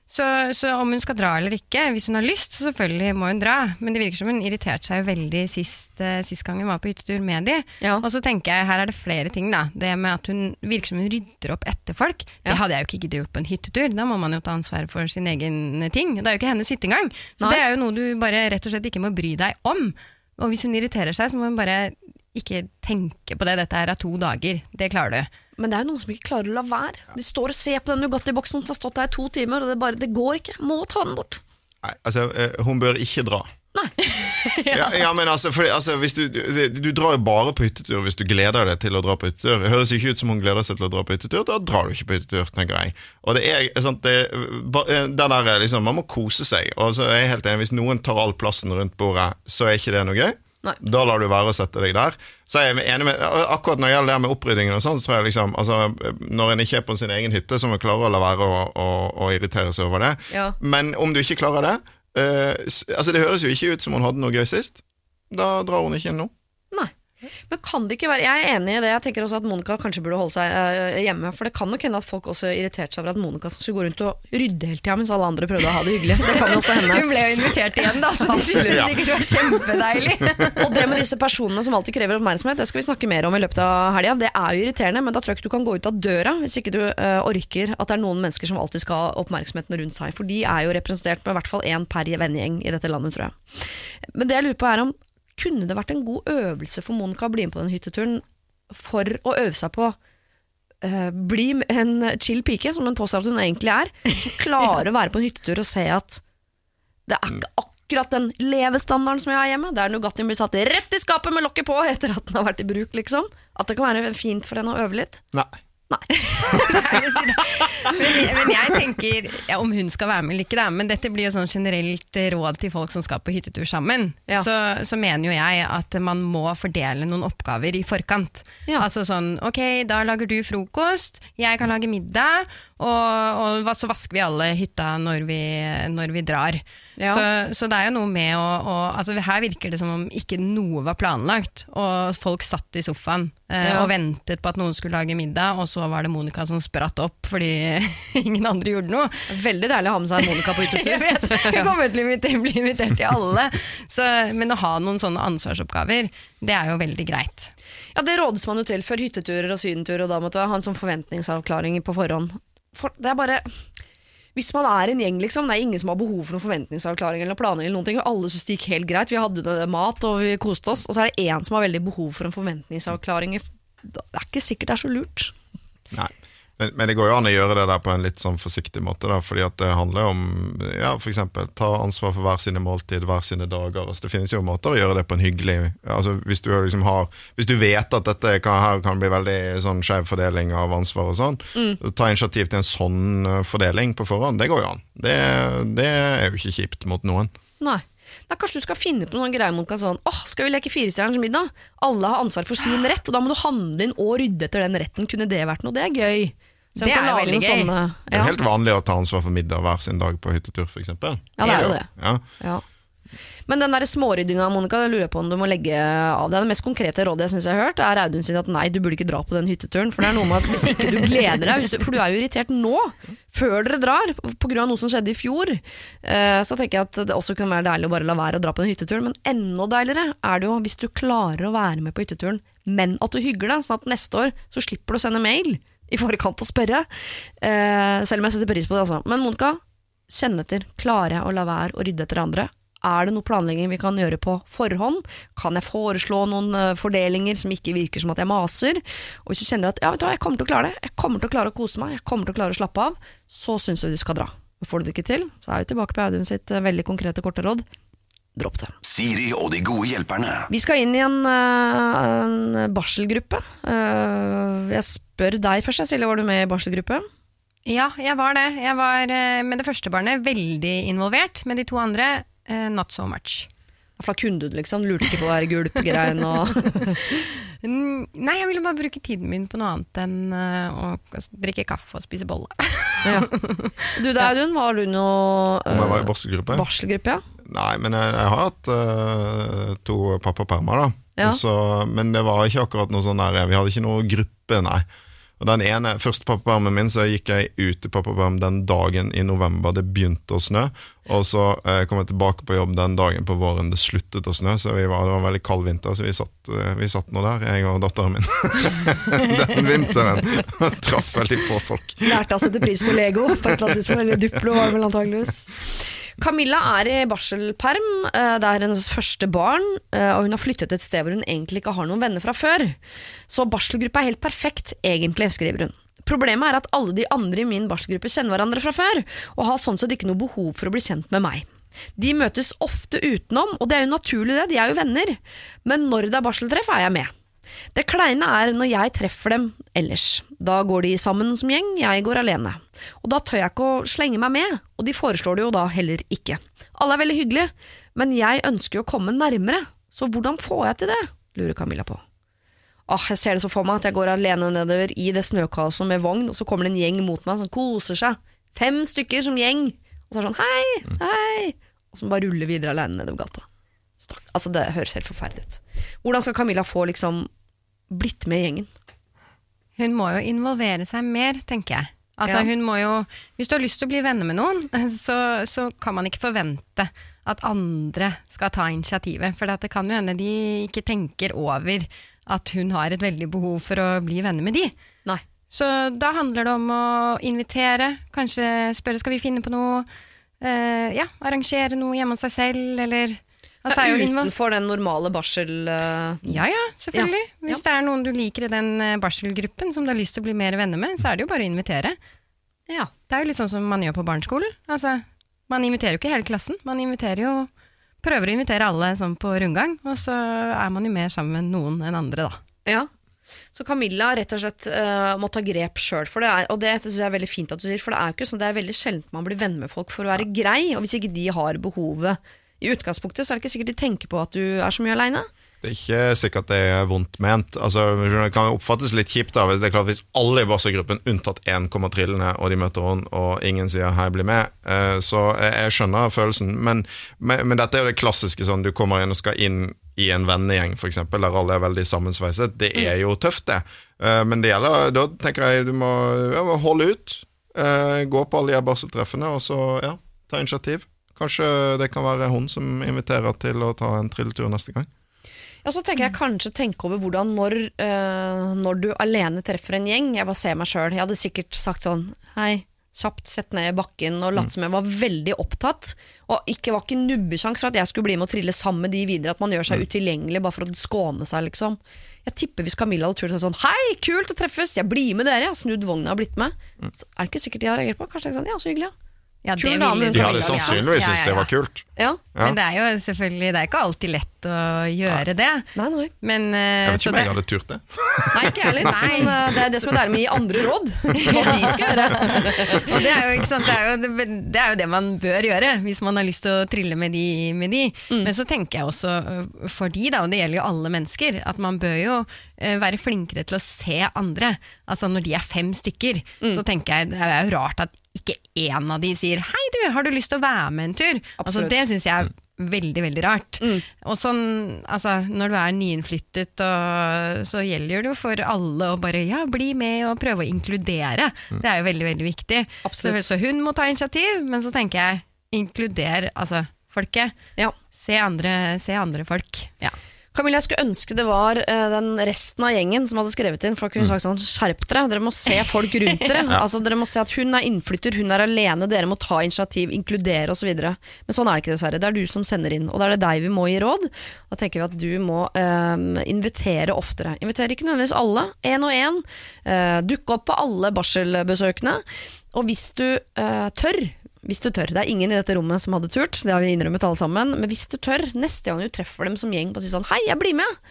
Så, så om hun skal dra eller ikke, hvis hun har lyst, så selvfølgelig må hun dra. Men det virker som hun irriterte seg veldig sist, eh, sist gang hun var på hyttetur med de. Ja. Og så tenker jeg, her er det flere ting, da. Det med at hun virker som hun rydder opp etter folk. Det hadde jeg jo ikke giddet gjort på en hyttetur. Da må man jo ta ansvar for sin egen ting. Det er jo ikke hennes hytte engang. Så Nei. det er jo noe du bare rett og slett ikke må bry deg om. Og hvis hun irriterer seg, så må hun bare ikke tenke på det. Dette her er to dager. Det klarer du. Men det er jo noen som ikke klarer å la være. De står og ser på den Nugatti-boksen som har stått der i to timer, og det, bare, det går ikke. Må ta den bort. Nei, altså, eh, hun bør ikke dra. Nei. [LAUGHS] ja. Ja, men altså, for, altså du, du, drar jo bare på hyttetur hvis du gleder deg til å dra på hyttetur. Det høres ikke ut som hun gleder seg til å dra på hyttetur. Da drar du ikke på hyttetur, tenker jeg. Og det er sant, det, eh, der er liksom, Man må kose seg. Og så er jeg helt enig, Hvis noen tar all plassen rundt bordet, så er ikke det noe gøy. Nei. Da lar du være å sette deg der. Så er enig med, Akkurat når det gjelder det med oppryddingen, og sånn, så tror jeg liksom, altså, når en ikke er på sin egen hytte, så må en klare å la være å, å, å irritere seg over det. Ja. Men om du ikke klarer det eh, altså Det høres jo ikke ut som hun hadde noe gøy sist. Da drar hun ikke inn nå. Nei. Men kan det ikke være Jeg er enig i det. Jeg tenker også at Monica kanskje burde holde seg eh, hjemme. For det kan nok hende at folk også irriterte seg over at Monica skulle gå rundt og rydde hele tida mens alle andre prøvde å ha det hyggelig. Det kan jo også hende. Hun ble jo invitert igjen, da, så de syntes Ja. sikkert det var kjempedeilig. [LAUGHS] Og det med disse personene som alltid krever oppmerksomhet, det skal vi snakke mer om i løpet av helga. Det er jo irriterende, men da tror jeg ikke du kan gå ut av døra hvis ikke du uh, orker at det er noen mennesker som alltid skal ha oppmerksomheten rundt seg. For de er jo representert med i hvert fall én per vennegjeng i dette landet, tror jeg. Men det jeg lurer på er om kunne det vært en god øvelse for Monica å bli med på den hytteturen for å øve seg på uh, bli en chill pike, som hun påstår at hun egentlig er, som klarer å være på en hyttetur og se at det er ikke akkurat den levestandarden som jeg har hjemme, der Nugattien blir satt rett i skapet med lokket på etter at den har vært i bruk, liksom. At det kan være fint for henne å øve litt. Nei. [LAUGHS] men, men jeg tenker, ja, om hun skal være med eller ikke, da, men dette blir jo sånn generelt eh, råd til folk som skal på hyttetur sammen, Ja. så, så mener jo jeg at man må fordele noen oppgaver i forkant. Ja. Altså sånn, ok, da lager du frokost, jeg kan lage middag, Og, og så vasker vi alle hytta når vi, når vi drar. Ja. Så, så det er jo noe med å, å altså Her virker det som om ikke noe var planlagt, og folk satt i sofaen eh, Ja. og ventet på at noen skulle lage middag, og så var det Monica som spratt opp fordi [LAUGHS] ingen andre gjorde noe. Veldig deilig å ha med seg Monica på [LAUGHS] Jeg vet, [LAUGHS] Hun kommer til å bli invitert til alle. Så, men å ha noen sånne ansvarsoppgaver, det er jo veldig greit. Ja, Det rådes man jo til før hytteturer og sydenturer, og da måtte man ha en sånn forventningsavklaring på forhånd. For, det er bare Hvis man er en gjeng, liksom, det er ingen som har behov for noen forventningsavklaring eller planer, eller noen ting, og alle syns det gikk helt greit, vi hadde mat og vi koste oss, og så er det én som har veldig behov for en forventningsavklaring. Det er ikke sikkert det er så lurt. Nei. Men, men det går jo an å gjøre det der på en litt sånn forsiktig måte, da, fordi at det handler om ja, for eksempel ta ansvar for hver sine måltid, hver sine dager. Altså, det finnes jo måter å gjøre det på en hyggelig altså, hvis, du liksom har, hvis du vet at dette kan, her kan bli veldig sånn skjev fordeling av ansvar og sånn, ta initiativ til en sånn eh, fordeling på forhånd, det går jo an. Det, det er jo ikke kjipt mot noen. Nei. Da kanskje du skal finne på noen greier mot sånn Åh, skal vi leke Firestjerners middag? Alle har ansvar for sin rett, og da må du handle inn og rydde etter den retten. Kunne det vært noe? Det er gøy. Så Det er jo veldig gøy. Sånne, Det er helt vanlig å ta ansvar for middag hver sin dag på hyttetur, f.eks. ja, det er jo det. Ja. Ja. Men den småryddinga, Monica, det lurer jeg på om du må legge av deg. Det mest konkrete rådet jeg synes jeg har hørt, er Audun sin at nei, du burde ikke dra på den hytteturen. For det er noe med at hvis ikke du gleder deg, for du er jo irritert nå, før dere drar, pga. noe som skjedde i fjor, eh, så tenker jeg at det også kan være deilig å bare la være å dra på den hytteturen. Men enda deiligere er det jo hvis du klarer å være med på hytteturen, men at du hygger deg, sånn at neste år så slipper du å sende mail i forkant og spørre. Eh, selv om jeg setter pris på det, altså. Men Monica, kjenn etter. Klarer jeg å la være å rydde etter andre? Er det noe planlegging vi kan gjøre på forhånd? Kan jeg foreslå noen eh, fordelinger som ikke virker som at jeg maser? Og hvis du kjenner at ja, vet du hva, jeg kommer til å klare det, jeg kommer til å klare å kose meg, jeg kommer til å klare å slappe av, så syns jeg du skal dra. Får du det ikke til, så er vi tilbake på Audun sitt eh, veldig konkrete korte råd. Dropp det. Siri og de gode hjelperne. Vi skal inn i en, eh, en barselgruppe. Eh, jeg spør deg først, Silje, var du med i barselgruppe? Ja, jeg var det. Jeg var eh, med det første barnet veldig involvert, med de to andre not so much. Da kunne du det, liksom. Lurte ikke på det der gulpgreien og [LAUGHS] Nei, jeg ville bare bruke tiden min på noe annet enn eh, å drikke kaffe og spise bolle. ja. [LAUGHS] Du da, Audun, var du noe Om jeg var i eh, barselgruppe? barselgruppe? Ja? Nei, men jeg, jeg har hatt uh, to pappapermer, da. Ja. Så, men det var ikke akkurat noe sånn der Vi hadde ikke noe gruppe, nei. Og den ene, Første pappapermen min så gikk jeg ut i pappaperm den dagen i november det begynte å snø. Og så eh, kom jeg tilbake på jobb den dagen på våren det sluttet å snø. Så var, det var en veldig kald vinter, så vi satt, eh, vi satt nå der, jeg og datteren min. [LAUGHS] den vinteren. [LAUGHS] Traff veldig få folk. Lærte å sette pris på Lego på et eller annet tidspunkt. Eller Duplo var vel antageligvis. Camilla er i barselperm. eh, Det er hennes første barn, eh, og hun har flyttet et sted hvor hun egentlig ikke har noen venner fra før. Så barselgruppa er helt perfekt, egentlig, skriver hun. Problemet er at alle de andre i min barselgruppe kjenner hverandre fra før, og har sånn sett ikke noe behov for å bli kjent med meg. De møtes ofte utenom, og det er jo naturlig det, de er jo venner. Men når det er barseltreff, er jeg med. Det kleine er når jeg treffer dem ellers. Da går de sammen som gjeng, jeg går alene. Og da tør jeg ikke å slenge meg med, og de foreslår det jo da heller ikke. Alle er veldig hyggelige, men jeg ønsker jo å komme nærmere, så hvordan får jeg til det? lurer Camilla på. Åh, jeg ser det så for meg at jeg går alene nedover i det snøkaoset med vogn, og så kommer det en gjeng mot meg som koser seg. Fem stykker som gjeng. Og så er det sånn hei, hei, og som bare ruller videre alene nedover gata. Altså, det høres helt forferdelig ut. Hvordan skal Camilla få liksom blitt med i gjengen? Hun må jo involvere seg mer, tenker jeg. Altså, Ja. hun må jo, hvis du har lyst til å bli venner med noen, [LAUGHS] så, så kan man ikke forvente at andre skal ta initiativet. For det kan jo hende de ikke tenker over at hun har et veldig behov for å bli venner med de. Nei. Så da handler det om å invitere, kanskje spørre skal vi finne på noe, eh, ja, arrangere noe hjemme hos seg selv, eller altså, er jo Utenfor den normale barsel... Uh... ja, ja, selvfølgelig. Ja. Hvis det er noen du liker i den eh, barselgruppen som du har lyst til å bli mer venner med, så er det jo bare å invitere. ja. Det er jo litt sånn som man gjør på barneskolen. Altså, man inviterer jo ikke hele klassen, man inviterer jo Prøver å invitere alle sånn på rundgang, og så er man jo mer sammen med noen enn andre, da. Ja. Så Camilla rett og slett uh, må ta grep sjøl for det, er, og det synes jeg er veldig fint at du sier, for det er jo ikke sånn, det er veldig sjelden man blir venner med folk for å være grei, og hvis ikke de har behovet i utgangspunktet, så er det ikke sikkert de tenker på at du er så mye aleine. Det er ikke sikkert det er vondt ment. Altså, det kan oppfattes litt kjipt da, hvis det er klart hvis alle i barselgruppen unntatt én kommer trillende, og de møter henne, og ingen sier 'hei, bli med', eh, så jeg, skjønner følelsen. Men, men, men dette er jo det klassiske sånn du kommer inn og skal inn i en vennegjeng, f.eks., der alle er veldig sammensveiset. Det er jo tøft, det. Eh, men det gjelder, da tenker jeg du må, ja, holde ut. eh, Gå på alle de her barseltreffene, og så ja, ta initiativ. Kanskje det kan være hun som inviterer til å ta en trilletur neste gang. Ja, så tenker jeg kanskje tenke over hvordan når, eh, når du alene treffer en gjeng Jeg bare ser meg sjøl. Jeg hadde sikkert sagt sånn Hei, kjapt sett ned i bakken og latt som jeg var veldig opptatt. Og ikke var ikke nubbesjans for at jeg skulle bli med og trille sammen med de videre. At man gjør seg utilgjengelig bare for å skåne seg, liksom. Jeg tipper hvis Camilla hadde turt å si sånn Hei, kult å treffes! Jeg blir med dere! Jeg har snudd vogna og blitt med. Så er det ikke sikkert de har reagert på. Kanskje tenkt sånn Ja, så hyggelig, ja. Ja, Kul det dame, ville De hadde sannsynligvis Ja, syntes ja, det var kult. ja. Ja. Men det er jo selvfølgelig Det er ikke alltid lett å gjøre det. Nei, nei. Men, uh, Jeg vet ikke om jeg hadde turt det. [LAUGHS] Nei, ikke jeg heller. Nei. nei. det er det som er deilig med å gi andre råd. [LAUGHS] Hva de skal gjøre. [LAUGHS] Og det er, jo, det, er jo, det, er jo det man bør gjøre hvis man har lyst til å trille med de. Med de. Men så tenker jeg også øh, for de, da, og det gjelder jo alle mennesker, at man bør jo være flinkere til å se andre. Altså Når de er fem stykker, så tenker jeg det er jo rart at ikke én av de sier 'hei, du, har du lyst til å være med en tur?' Altså Det syns jeg er veldig, veldig rart. Og sånn, altså Når du er nyinnflyttet, og, så gjelder det jo for alle å bare ja, bli med og prøve å inkludere. Det er jo veldig, veldig viktig. Så, Absolutt. så hun må ta initiativ, men så tenker jeg inkluder altså folket. Ja. Se andre, se andre folk. Ja. Camilla, jeg skulle ønske det var eh, den resten av gjengen som hadde skrevet inn. For da kunne sagt sånn, skjerp dere, dere må se folk rundt dere. [LAUGHS] altså, dere må se at hun er innflytter, hun er alene, dere må ta initiativ, inkludere osv. Men sånn er det ikke, dessverre. Det er du som sender inn, og da er det deg vi må gi råd. Da tenker vi at du må um, invitere oftere. Invitere ikke nødvendigvis alle, én og én. Uh, dukke opp på alle barselbesøkene. Og hvis du uh, tør hvis du tør. Det er ingen i dette rommet som hadde turt, det har vi innrømmet alle sammen. Men hvis du tør, neste gang du treffer dem som gjeng, på å si sånn Hei, jeg blir med!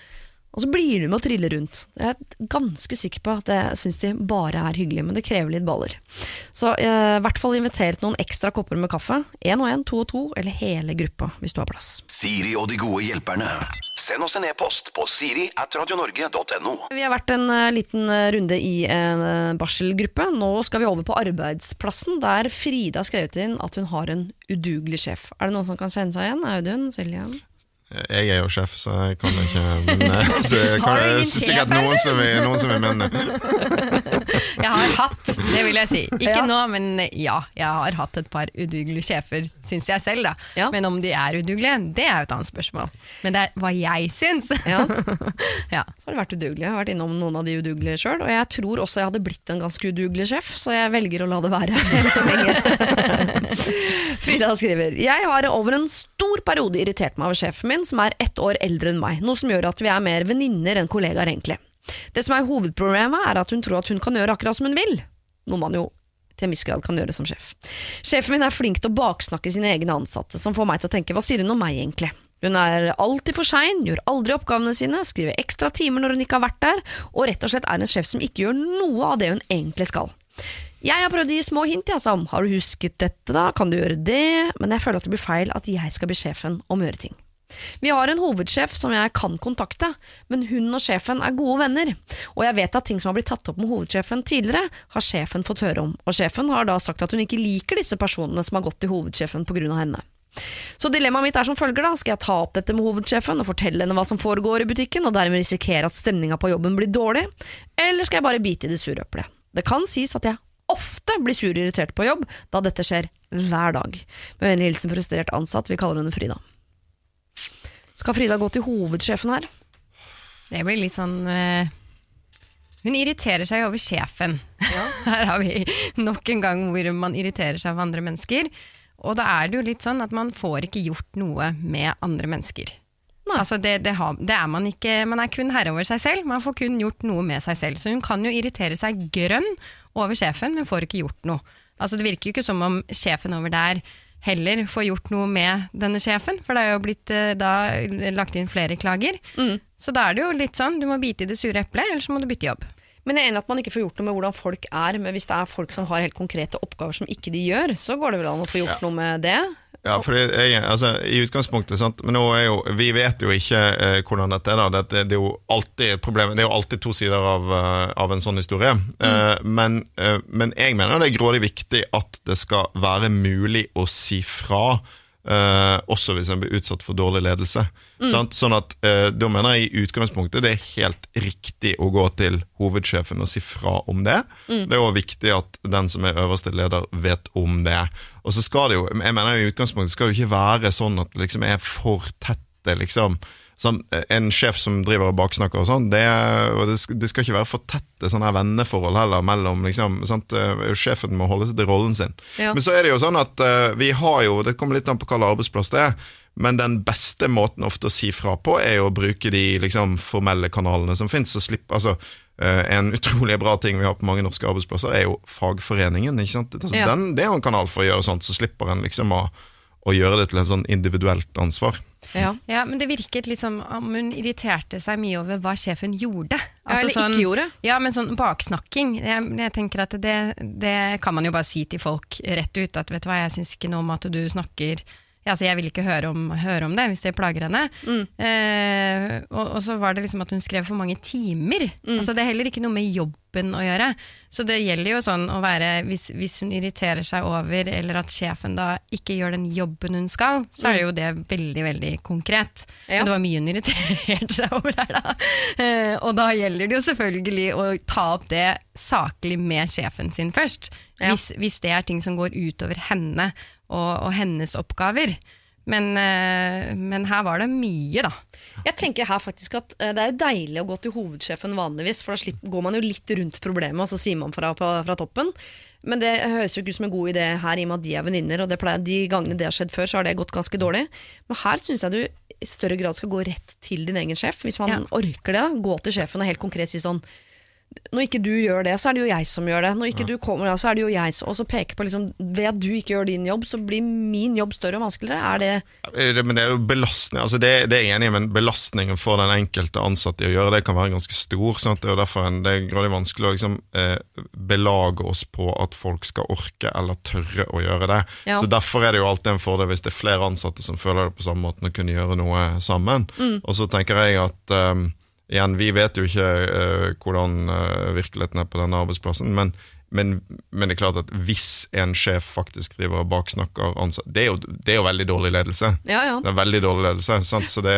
Og så blir du med og triller rundt. Jeg er ganske sikker på at det syns de bare er hyggelig, men det krever litt baller. Så eh, i hvert fall inviter til noen ekstra kopper med kaffe. Én og én, to og to, eller hele gruppa, hvis du har plass. Siri og de gode hjelperne. Send oss en e-post på siri at radionorge.no. Vi har vært en uh, liten eh, runde i en uh, barselgruppe. Nå skal vi over på arbeidsplassen, der Frida har skrevet inn at hun har en udugelig sjef. Er det noen som kan kjenne seg igjen? Audun? Silje? Jeg er jo sjef, så jeg kan ikke Men eh, [LAUGHS] så jeg kan, Har du ingen jeg, sikkert noen som, vil, noen som vil mene det. Jeg har hatt, det vil jeg si. Ikke Ja. nå, men ja, jeg har hatt et par udugelige sjefer, syns jeg selv. da. Ja. Men om de er udugelige, det er jo et annet spørsmål. Men det er hva jeg syns. Ja. [LAUGHS] ja. Så har det vært udugelig. Jeg har vært innom noen av de udugelige sjøl, og jeg tror også jeg hadde blitt en ganske udugelig sjef, så jeg velger å la det være [LAUGHS] enn så lenge. Frida skriver Jeg har over en stor periode irritert meg over sjefen min, som er ett år eldre enn meg, noe som gjør at vi er mer venninner enn kollegaer, egentlig. Det som er hovedproblemet, er at hun tror at hun kan gjøre akkurat som hun vil, noe man jo til en viss grad kan gjøre som sjef. Sjefen min er flink til å baksnakke sine egne ansatte, som får meg til å tenke hva sier hun om meg egentlig? Hun er alltid for sein, gjør aldri oppgavene sine, skriver ekstra timer når hun ikke har vært der, og rett og slett er en sjef som ikke gjør noe av det hun egentlig skal. Jeg har prøvd å gi små hint, jeg, som har du husket dette da, kan du gjøre det, men jeg føler at det blir feil at jeg skal bli sjefen om å gjøre ting. Vi har en hovedsjef som jeg kan kontakte, men hun og sjefen er gode venner. Og jeg vet at ting som har blitt tatt opp med hovedsjefen tidligere, har sjefen fått høre om. Og sjefen har da sagt at hun ikke liker disse personene som har gått til hovedsjefen på grunn av henne. Så dilemmaet mitt er som følger da, skal jeg ta opp dette med hovedsjefen og fortelle henne hva som foregår i butikken, og dermed risikere at stemninga på jobben blir dårlig, eller skal jeg bare bite i det sure eplet? Det kan sies at jeg ofte blir sur og irritert på jobb, da dette skjer hver dag. Med vennlig hilsen frustrert ansatt, vi kaller henne Frida. Skal Frida gå til hovedsjefen her? Det blir litt sånn eh, Hun irriterer seg over sjefen. [LAUGHS] Her har vi nok en gang hvor man irriterer seg over andre mennesker. Og da er det jo litt sånn at man får ikke gjort noe med andre mennesker. Altså det, det, har, det er man ikke, man er kun herre over seg selv. Man får kun gjort noe med seg selv. Så hun kan jo irritere seg grønn over sjefen, men får ikke gjort noe. Altså Det virker jo ikke som om sjefen over der heller får gjort noe med denne sjefen, for det er jo blitt eh, da lagt inn flere klager. Så da er det jo litt sånn, du må bite i det sure eplet, eller så må du bytte jobb. Men jeg er enig at man ikke får gjort noe med hvordan folk er, men hvis det er folk som har helt konkrete oppgaver som ikke de gjør, så går det vel an å få gjort noe med det. Ja, for jeg, altså, I utgangspunktet, sant? men nå er jo, vi vet jo ikke eh, hvordan dette er. da det, Det er jo alltid et problem Det er jo alltid to sider av, eh, av en sånn historie. Eh, men, eh, men jeg mener det er grådig viktig at det skal være mulig å si fra. eh, også hvis en blir utsatt for dårlig ledelse. Sant? Sånn at eh, Da mener jeg i utgangspunktet det er helt riktig å gå til hovedsjefen og si fra om det. Det er òg viktig at den som er øverste leder, vet om det. Og så skal det jo, jeg mener i utgangspunktet skal det jo ikke være sånn at det liksom er for tette, liksom. Sånn, en sjef som driver og baksnakker og sånn, det, det, skal, det skal ikke være for tette sånne her venneforhold heller mellom liksom, sant? Eh, Sjefen må holde seg til rollen sin. Ja. Men så er det jo sånn at eh, vi har jo, det kommer litt an på hvilken arbeidsplass det er, men den beste måten ofte å si fra på, er jo å bruke de liksom, formelle kanalene som fins. Altså, en utrolig bra ting vi har på mange norske arbeidsplasser, er jo fagforeningen. Ikke sant? Altså, den, det er jo en kanal for å gjøre sånt, så slipper en liksom å, å gjøre det til en sånn individuelt ansvar. Ja. Ja, men det virket litt som om hun irriterte seg mye over hva sjefen gjorde. Altså, eller ikke gjorde. Ja, men sånn baksnakking. Jeg, jeg tenker at det, det kan man jo bare si til folk rett ut. At vet du hva, jeg syns ikke noe om at du snakker altså Jeg vil ikke høre om, høre om det hvis det plager henne. Eh, og, og så var det liksom at hun skrev for mange timer. Altså Det er heller ikke noe med jobben å gjøre. Så det gjelder jo sånn å være Hvis, hvis hun irriterer seg over, eller at sjefen da ikke gjør den jobben hun skal, så er det jo det veldig, veldig konkret. Ja. Men det var mye hun irriterte [LAUGHS] seg over her, da. Eh, og da gjelder det jo selvfølgelig å ta opp det saklig med sjefen sin først. Ja. Hvis, hvis det er ting som går utover henne og, og hennes oppgaver. Men, eh, men her var det mye, da. Jeg tenker her faktisk at eh, Det er jo deilig å gå til hovedsjefen vanligvis, for da slipper, går man jo litt rundt problemet, og så sier man fra fra, fra toppen. Men det høres jo ikke ut som en god idé her, i og med at de er venninner. Og det pleier, de gangene det har skjedd før, så har det gått ganske dårlig. Men her syns jeg du i større grad skal gå rett til din egen sjef. Hvis man Ja. orker det, da. Gå til sjefen og helt konkret si sånn når ikke du gjør det, så er det jo jeg som gjør det. Når ikke du kommer, så er det jo jeg som Og så peker på liksom Ved at du ikke gjør din jobb, så blir min jobb større og vanskeligere. Er det Det, men det er jo belastning altså det, det er jeg enig i, men belastningen for den enkelte ansatte i å gjøre det kan være ganske stor. Sant? Det er jo derfor en, det er grådig vanskelig å liksom, eh, belage oss på at folk skal orke eller tørre å gjøre det. Ja. Så Derfor er det jo alltid en fordel hvis det er flere ansatte som føler det på samme måten og kunne gjøre noe sammen. Og så tenker jeg at eh, igjen, vi vet jo ikke uh, hvordan uh, virkeligheten er på denne arbeidsplassen, men men, men det er klart at hvis en sjef faktisk driver og baksnakker ansatte det, det er jo veldig dårlig ledelse. Ja, ja. Det er veldig dårlig ledelse, sant? så det,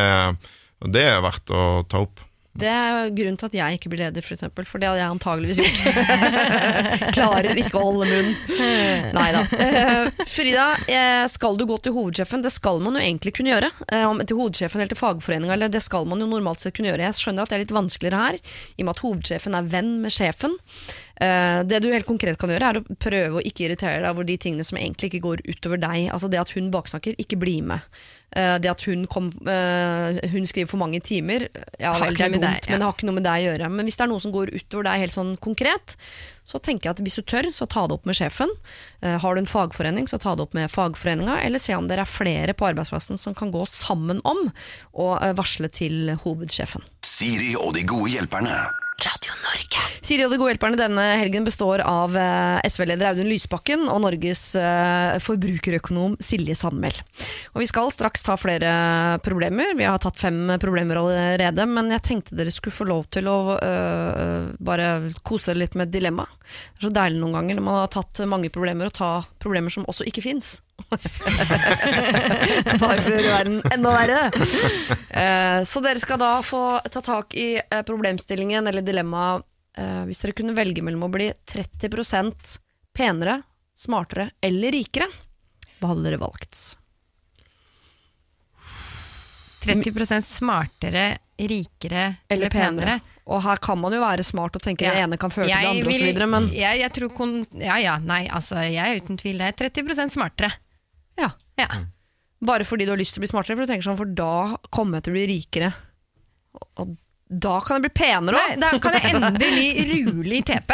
det er verdt å ta opp. Det er grunnen til at jeg ikke blir leder, for eksempel. For det hadde jeg antageligvis gjort. [LAUGHS] Klarer ikke å holde munn. Nei da. Eh, Frida, eh, skal du gå til hovedsjefen? Det skal man jo egentlig kunne gjøre. Eh, til hovedsjefen eller til fagforeninga, det skal man jo normalt sett kunne gjøre. Jeg skjønner at det er litt vanskeligere her, i og med at hovedsjefen er venn med sjefen. Eh, det du helt konkret kan gjøre, er å prøve å ikke irritere deg over de tingene som egentlig ikke går utover deg. Altså det at hun baksnakker, ikke bli med. Eh, det at hun, kom, eh, hun skriver for mange timer, ja vel, det er dumt, deg, ja. men det har ikke noe med deg å gjøre. Men hvis det er noe som går utover deg helt sånn konkret, så tenker jeg at hvis du tør, så ta det opp med sjefen. Har du en fagforening, så ta det opp med fagforeninga, eller se om dere er flere på arbeidsplassen som kan gå sammen om å varsle til hovedsjefen. Siri og de gode hjelperne. Radio Norge. Siri og de gode hjelperne denne helgen består av eh, SV-leder Audun Lysbakken og Norges eh, forbrukerøkonom Silje Sandmæl. Vi skal straks ta flere problemer. Vi har tatt fem problemer allerede. Men jeg tenkte dere skulle få lov til å øh, bare kose dere litt med dilemma. Det er så deilig noen ganger når man har tatt mange problemer, å ta problemer som også ikke fins. [LAUGHS] Bare for å gjøre verden enda verre. Eh, så dere skal da få ta tak i eh, problemstillingen eller dilemmaet eh, hvis dere kunne velge mellom å bli 30% penere, smartere eller rikere. Hva hadde dere valgt? 30% smartere, rikere eller penere. Og her kan man jo være smart og tenke Ja. det ene kan føre til det andre osv., men jeg, jeg tror kon Ja ja, nei, altså, jeg er uten tvil det. 30% smartere. Ja. Ja. Bare fordi du har lyst til å bli smartere, for du tenker sånn, for da kommer jeg til å bli rikere. Og- Og da kan jeg bli penere òg! da kan jeg endelig rule i TP.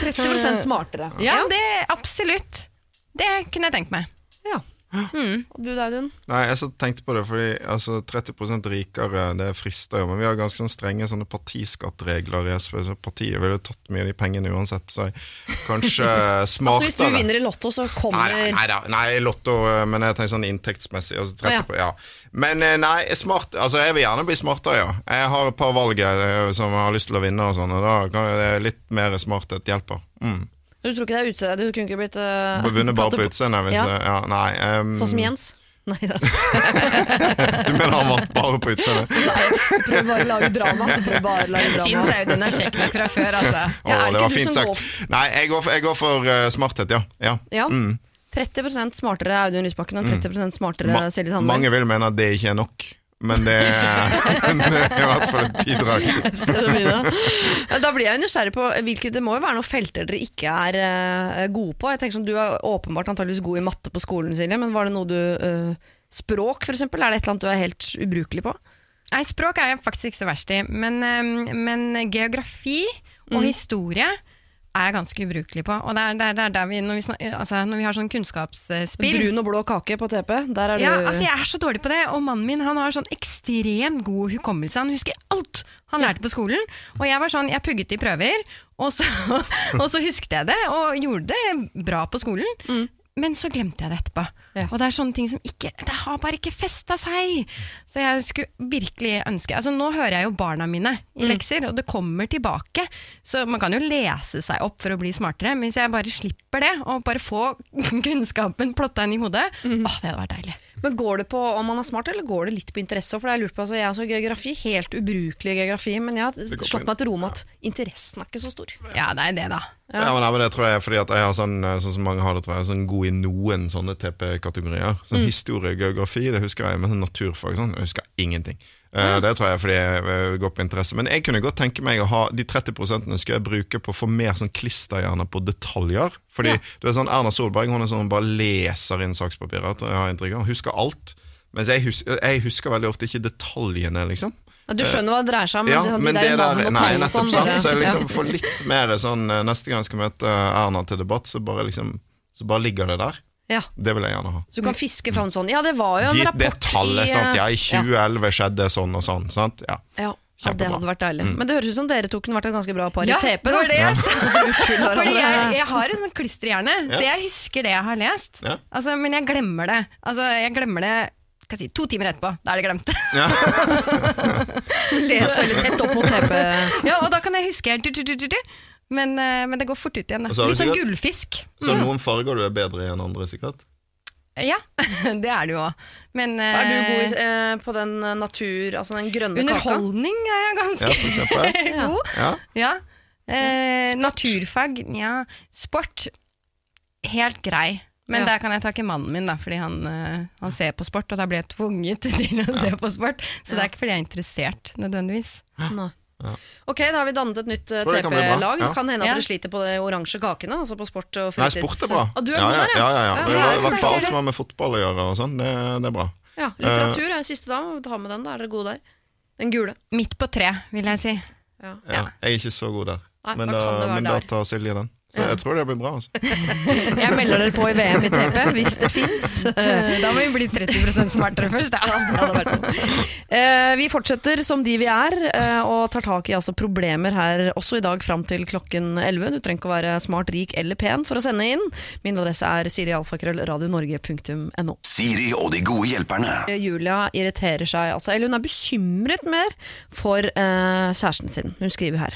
30 [LAUGHS] smartere. Ja, det absolutt. Det kunne jeg tenkt meg. Ja. Og du da, Audun? Nei, jeg så tenkte på det, fordi altså, 30% rikere, det frister jo. Men vi har ganske sånn strenge sånne partiskattregler i SV, så partiet ville tatt mye av de pengene uansett. Så jeg, kanskje [LAUGHS] smartere Altså Hvis du vinner i Lotto, så kommer Nei, nei, nei, nei, Lotto, men jeg tenker sånn inntektsmessig. Altså 30 Å, ja. ja. Men eh, nei, smart, altså jeg vil gjerne bli smartere, ja. Jeg har et par valg eh, som jeg har lyst til å vinne, og sånn, og da kan litt mer smarthet hjelper. Mm. Du tror ikke det er utseende? Du kunne ikke blitt uh, Vunnet bare på utseendet. hvis Ja. Ja, nei, um, Sånn som Jens? [LAUGHS] Nei da. Du mener han vant bare på utseendet? Prøv bare å lage drama. [LAUGHS] Prøv bare å lage Jeg jo syns Audun er kjekk nok fra før, altså. Ja, er Å, det det var fint sagt. går Nei, jeg går for, jeg går for uh, smarthet, ja. ja. Ja. Mm. 30 smartere Audun Lysbakken og 30 smartere mm. Silje Tandberg. mange vil mene at det ikke er nok, men det er, [LAUGHS] det er i hvert fall et bidrag. Da blir jeg jo nysgjerrig på hvilke Det må jo være noen felter dere ikke er eh, gode på. Jeg tenker sånn, Du er åpenbart antageligvis god i matte på skolen, Silje, men var det noe du uh, Språk, eksempel? Er det et eller annet du er helt ubrukelig på? Nei, språk er jeg faktisk ikke så verst i, men, eh, men geografi og historie er jeg ganske ubrukelig på. Og det er, det er, det er der vi, når vi, snak, altså, når vi har sånn kunnskapsspill Brun og blå kake på TP, der er du ja, altså Jeg er så dårlig på det, og mannen min han har sånn ekstremt god hukommelse. Han husker alt han lærte på skolen. Og jeg var sånn, jeg pugget i prøver, og så, [LAUGHS] og så husket jeg det, og gjorde det bra på skolen. Men så glemte jeg det etterpå. Ja. Og det er sånne ting som ikke Det har bare ikke festa seg! Så jeg skulle virkelig ønske Altså Nå hører jeg jo barna mine i lekser, og det kommer tilbake. Så man kan jo lese seg opp for å bli smartere, men hvis jeg bare slipper det, og bare få [LAUGHS] kunnskapen plotta inn i hodet, åh, det hadde vært deilig. Men Går det på om man er smart, eller går det litt på interesse? For det er lurt på, altså, jeg er så geografi, Helt ubrukelig geografi, men jeg har slått meg til ro med at interessen er ikke så stor. Ja, det er det, da. Ja, men, nei, men Det tror jeg er fordi at jeg har sånn, eh, sånn som mange har det, tror jeg, sånn god i noen sånne TP-kategorier. Sånn Historie, geografi, det husker jeg, men sånn naturfag sånn, jeg husker ingenting. Eh, Det tror jeg er fordi jeg eh, går på interesse. Men jeg kunne godt tenke meg å ha de 30 skulle jeg bruke på å få mer sånn klisterhjerne på detaljer. Fordi du er sånn Erna Solberg hun er sånn bare leser inn sakspapirer. Jeg har inntrykk av. Husker alt. Mens jeg husker, jeg husker veldig ofte ikke detaljene, liksom. Ja, Du skjønner hva det dreier seg om, Ja, men, men det, det der nei, nettopp sånn sant, så jeg liksom ja. får litt mer sånn eh, Neste gang jeg skal møte Erna til debatt, så bare liksom Så bare ligger det der. Ja, Det vil jeg gjerne ha. Så du kan fiske fram sånn Ja, det var jo en Gitt rapport det tallet, i sant. Ja, i ja. 2011 skjedde sånn og sånn. Sant? Ja. Ja, ja, det hadde vært deilig. Men det høres ut som dere to kunne vært et ganske bra par Ja, i TP. det var det jeg [LAUGHS] jeg, jeg har en sånn klisterhjerne, så jeg husker det jeg har lest. Ja. Altså, men jeg glemmer det. Altså, jeg glemmer det hva si, to timer etterpå. Da er det glemt. Ja. [LAUGHS] Leser veldig tett opp mot TP. ja, og da kan jeg huske Men, eh, men det går fort ut igjen. Litt sånn gullfisk. Så noen farger du er bedre i enn andre, sikkert? Ja, [LAUGHS] det er det jo òg. Men eh, Er du god i, eh, på den eh, natur, altså den grønne kaka? underholdning er jeg ganske Ja, for eksempel. [LAUGHS] god. Ja. Ja. Eh, naturfag, ja. Sport, helt grei. Men Ja. der kan jeg takke mannen min, da, fordi han, eh, han ser på sport, og da blir jeg tvunget [LAUGHS] til å se på sport. Så det er ikke fordi jeg er interessert, nødvendigvis. Nei. Ok, da har vi dannet et nytt eh, TP-lag. ja. Kan hende at Ja. dere sliter på de oransje kakene, altså på sport og fritids. Nei, sport er bra. Ah, du er ja, ja, der, ja, ja, ja. Ja, Det ja, I hvert fall alt som har med fotball å gjøre, og sånn, det, det er bra. Ja, litteratur er siste da. Ta med den, da er dere gode der. Den gule. Midt på tre, vil jeg si. Ja. Ja. Jeg er ikke så god der. Nei, Men da det men da tar Silje den. Så jeg tror det blir bra. Altså. [LAUGHS] Jeg melder dere på i VM i TP, hvis det fins. [LAUGHS] Da må vi bli 30 smartere først. [LAUGHS] Eh, vi fortsetter som de vi er, eh, og tar tak i altså, problemer her også i dag fram til klokken 11. Du trenger ikke å være smart, rik eller pen for å sende inn. Min adresse er sirialfakrøllradionorge.no. Siri og de gode hjelperne. Julia irriterer seg, altså, eller hun er bekymret mer for uh, kjæresten sin. Hun skriver her.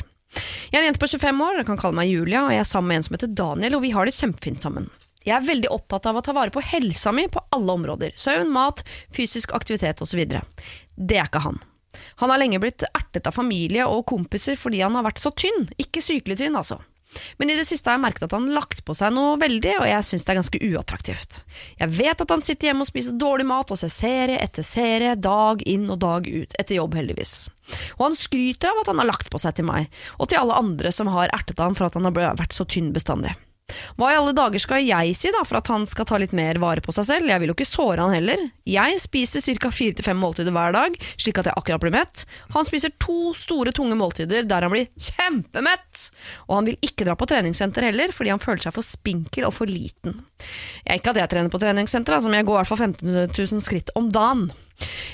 Jeg er en jente på 25 år, jeg kan kalle meg Julia, og jeg er sammen med en som heter Daniel, og vi har det kjempefint sammen. Jeg er veldig opptatt av å ta vare på helsa mi på alle områder. Søvn, mat, fysisk aktivitet osv. Det er ikke han. Han har lenge blitt ertet av familie og kompiser fordi han har vært så tynn. Ikke sykelig tynn, altså. Men i det siste har jeg merket at han har lagt på seg noe veldig, og jeg syns det er ganske uattraktivt. Jeg vet at han sitter hjemme og spiser dårlig mat og ser serie etter serie, dag inn og dag ut, etter jobb heldigvis. Og han skryter av at han har lagt på seg til meg, og til alle andre som har ertet ham for at han har vært så tynn bestandig. Hva i alle dager skal jeg si da for at han skal ta litt mer vare på seg selv? Jeg vil jo ikke såre han heller. Jeg spiser ca. fire til fem måltider hver dag, slik at jeg akkurat blir mett. Han spiser to store, tunge måltider der han blir kjempemett. Og han vil ikke dra på treningssenter heller, fordi han føler seg for spinkel og for liten. Jeg ikke at jeg trener på treningssenter, altså, men jeg går i hvert fall 15 000 skritt om dagen.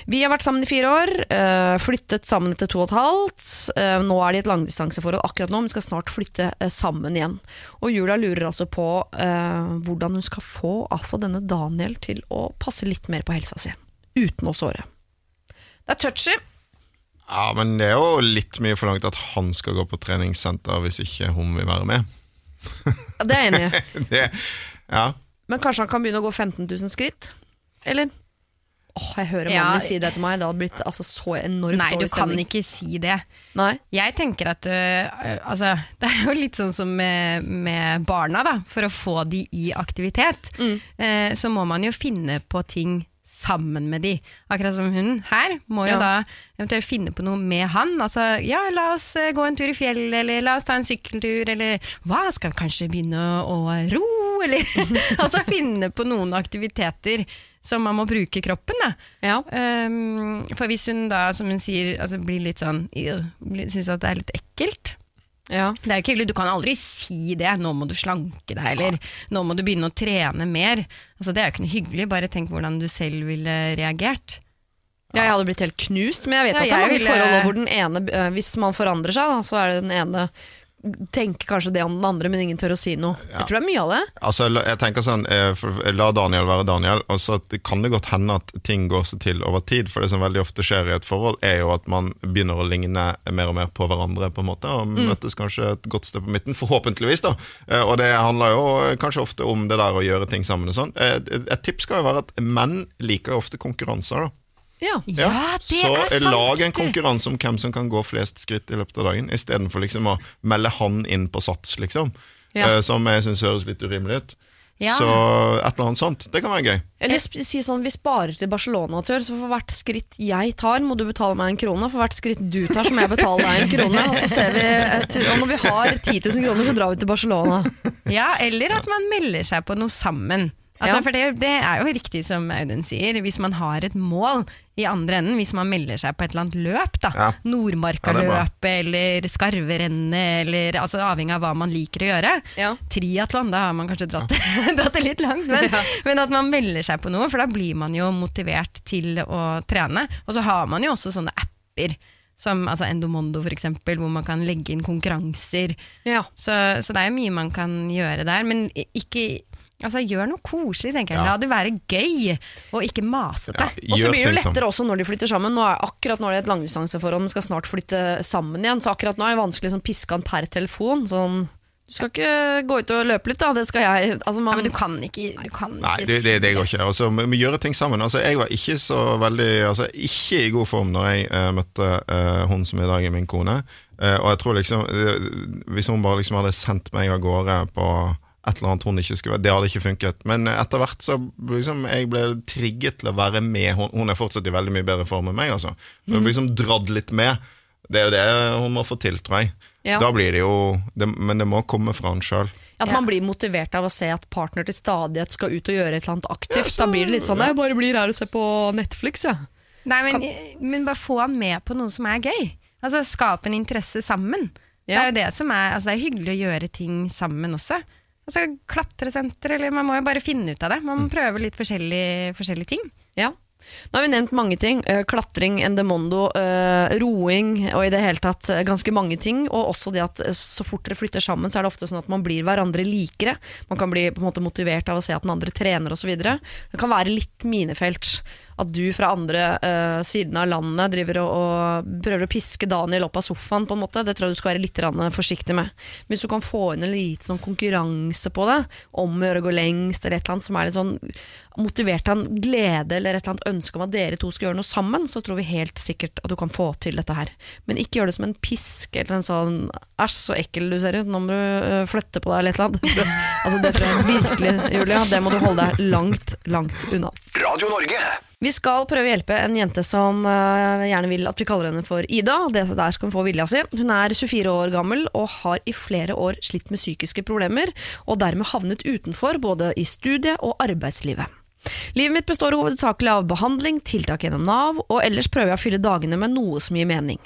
Vi har vært sammen i fire år, øh, flyttet sammen etter to og et halvt. Øh, nå er de i et langdistanseforhold akkurat nå, men skal snart flytte øh, sammen igjen. Og Julia lurer altså på uh, hvordan hun skal få altså denne Daniel til å passe litt mer på helsa si, uten å såre. Det er touchy. Ja, men det er jo litt mye forlangt at han skal gå på treningssenter hvis ikke hun vil være med. Det er jeg enig i. [LAUGHS] Ja. Men kanskje han kan begynne å gå 15 000 skritt? Eller? Åh, jeg hører Ja, mannen si det til meg. Det hadde blitt altså, så enormt Nei, du kan ikke si det. Nei. Jeg tenker at du altså, [LAUGHS] Det er jo litt sånn som med, med barna. da For å få de i aktivitet, eh, så må man jo finne på ting sammen med de. Akkurat som hun her må jo Ja. da eventuelt finne på noe med han. Altså, ja, la oss gå en tur i fjellet, eller la oss ta en sykkeltur, eller hva, skal vi kanskje begynne å, å ro, eller [LAUGHS] Altså finne på noen aktiviteter som man må bruke kroppen, da. Ja. Um, for hvis hun da, som hun sier, altså blir litt sånn Syns at det er litt ekkelt. Ja. Det er jo ikke hyggelig, du kan aldri si det. 'Nå må du slanke deg', eller 'nå må du begynne å trene mer'. Altså Det er jo ikke noe hyggelig. Bare tenk hvordan du selv ville reagert. Ja, jeg hadde blitt helt knust, men jeg vet Ja, at det er mange ville- forhold hvor den ene, øh, hvis man forandrer seg, da, så er det den ene tenker kanskje det om den andre, men ingen tør å si noe. Jeg tror det er mye av det. Altså, jeg tenker sånn, eh, La Daniel være Daniel. Og så det kan det godt hende at ting går seg til over tid. For det som veldig ofte skjer i et forhold, er jo at man begynner å ligne mer og mer på hverandre. på en måte, Og møtes kanskje et godt sted på midten, forhåpentligvis. da. Eh, Og det handler jo kanskje ofte om det der å gjøre ting sammen. og sånn. Eh, et tips skal jo være at menn liker ofte konkurranser. da. Ja. Ja, det så er sant! lag en konkurranse om hvem som kan gå flest skritt i løpet av dagen, istedenfor liksom å melde han inn på sats, liksom. Ja. Eh, Som jeg syns høres litt urimelig ut. Ja. Så et eller annet sånt. Det kan være gøy. Eller si sånn, vi sparer til Barcelona-tur, så for hvert skritt jeg tar, må du betale meg en krone. For hvert skritt du tar, så må jeg betale deg en krone. Og, så ser vi et, og når vi har 10 000 kroner, så drar vi til Barcelona. Ja, eller at man melder seg på noe sammen. Altså, Ja. For det, det er jo riktig som Audun sier, hvis man har et mål i andre enden, hvis man melder seg på et eller annet løp, da. Ja. Ja, Nordmarkaløpet eller Skarverennet, eller altså, avhengig av hva man liker å gjøre. Ja. Triatlon, da har man kanskje dratt, [LAUGHS] dratt det litt langt, men, [LAUGHS] men at man melder seg på noe, for da blir man jo motivert til å trene. Og så har man jo også sånne apper. Som altså Endomondo, for eksempel, hvor man kan legge inn konkurranser. Ja. Så, så det er jo mye man kan gjøre der, men ikke Altså, gjør noe koselig, tenker jeg. Ja. La det være gøy, og ikke masete. Ja, Og så blir det jo lettere også når de flytter sammen. Nå er, akkurat nå er det et langdistanseforhold, de skal snart flytte sammen igjen. Så akkurat nå er det vanskelig å sånn, piske han per telefon. Sånn, du skal ikke gå ut og løpe litt, da. Det skal jeg. Altså, Ja, men du kan ikke, du kan Nei, ikke det, det, det går ikke. Altså, vi må gjøre ting sammen. Altså, jeg var ikke så veldig altså, Ikke i god form når jeg uh, møtte uh, hun som i dag er min kone. Uh, og jeg tror liksom Hvis hun bare liksom hadde sendt meg av gårde på et eller annet hun ikke skulle være. Det hadde ikke funket. Men etter hvert så liksom jeg ble trigget til å være med. Hun, hun er fortsatt i veldig mye bedre form enn meg. Altså. Hun ble liksom dradd litt med. Det er jo det hun må få til, tror jeg. Ja. Da blir det jo det, Men det må komme fra han sjøl. At man blir motivert av å se at partner til stadighet skal ut og gjøre et eller annet aktivt. da blir det litt sånn Jeg bare blir her og ser på Netflix, jeg. Nei, men, men bare få han med på noe som er gøy. Altså, Skap en interesse sammen. Det er jo det som er altså, Det er hyggelig å gjøre ting sammen også. Altså, Klatresenter, eller man må jo bare finne ut av det. Man må prøve litt forskjellige, forskjellige ting. Ja. Nå har vi nevnt mange ting. Eh, klatring, endemondo, eh, roing og i det hele tatt eh, ganske mange ting. Og også det at så fort dere flytter sammen, så er det ofte sånn at man blir hverandre likere. Man kan bli på en måte motivert av å se at den andre trener osv. Det kan være litt minefelt. At du fra andre uh, siden av landet driver og, og prøver å piske Daniel opp av sofaen, på en måte. Det tror jeg du skal være litt forsiktig med. Men Hvis du kan få inn en liten sånn konkurranse på det, om å gjøre å gå lengst, eller et eller annet som er litt sånn motivert av en glede eller et eller annet ønske om at dere to skal gjøre noe sammen, så tror vi helt sikkert at du kan få til dette her. Men ikke gjør det som en pisk eller en sånn æsj, så ekkel du ser ut, nå må du øh, flytte på deg eller et eller annet. [LAUGHS] Altså, det tror jeg virkelig, Julia. Det må du holde deg langt, langt unna. Radio Norge. Vi skal prøve å hjelpe en jente som eh, gjerne vil at vi kaller henne for Ida. Det der skal hun få vilja si. Hun er 24 år gammel og har i flere år slitt med psykiske problemer, og dermed havnet utenfor både i studiet og arbeidslivet. Livet mitt består hovedsakelig av behandling, tiltak gjennom Nav, og ellers prøver jeg å fylle dagene med noe som gir mening.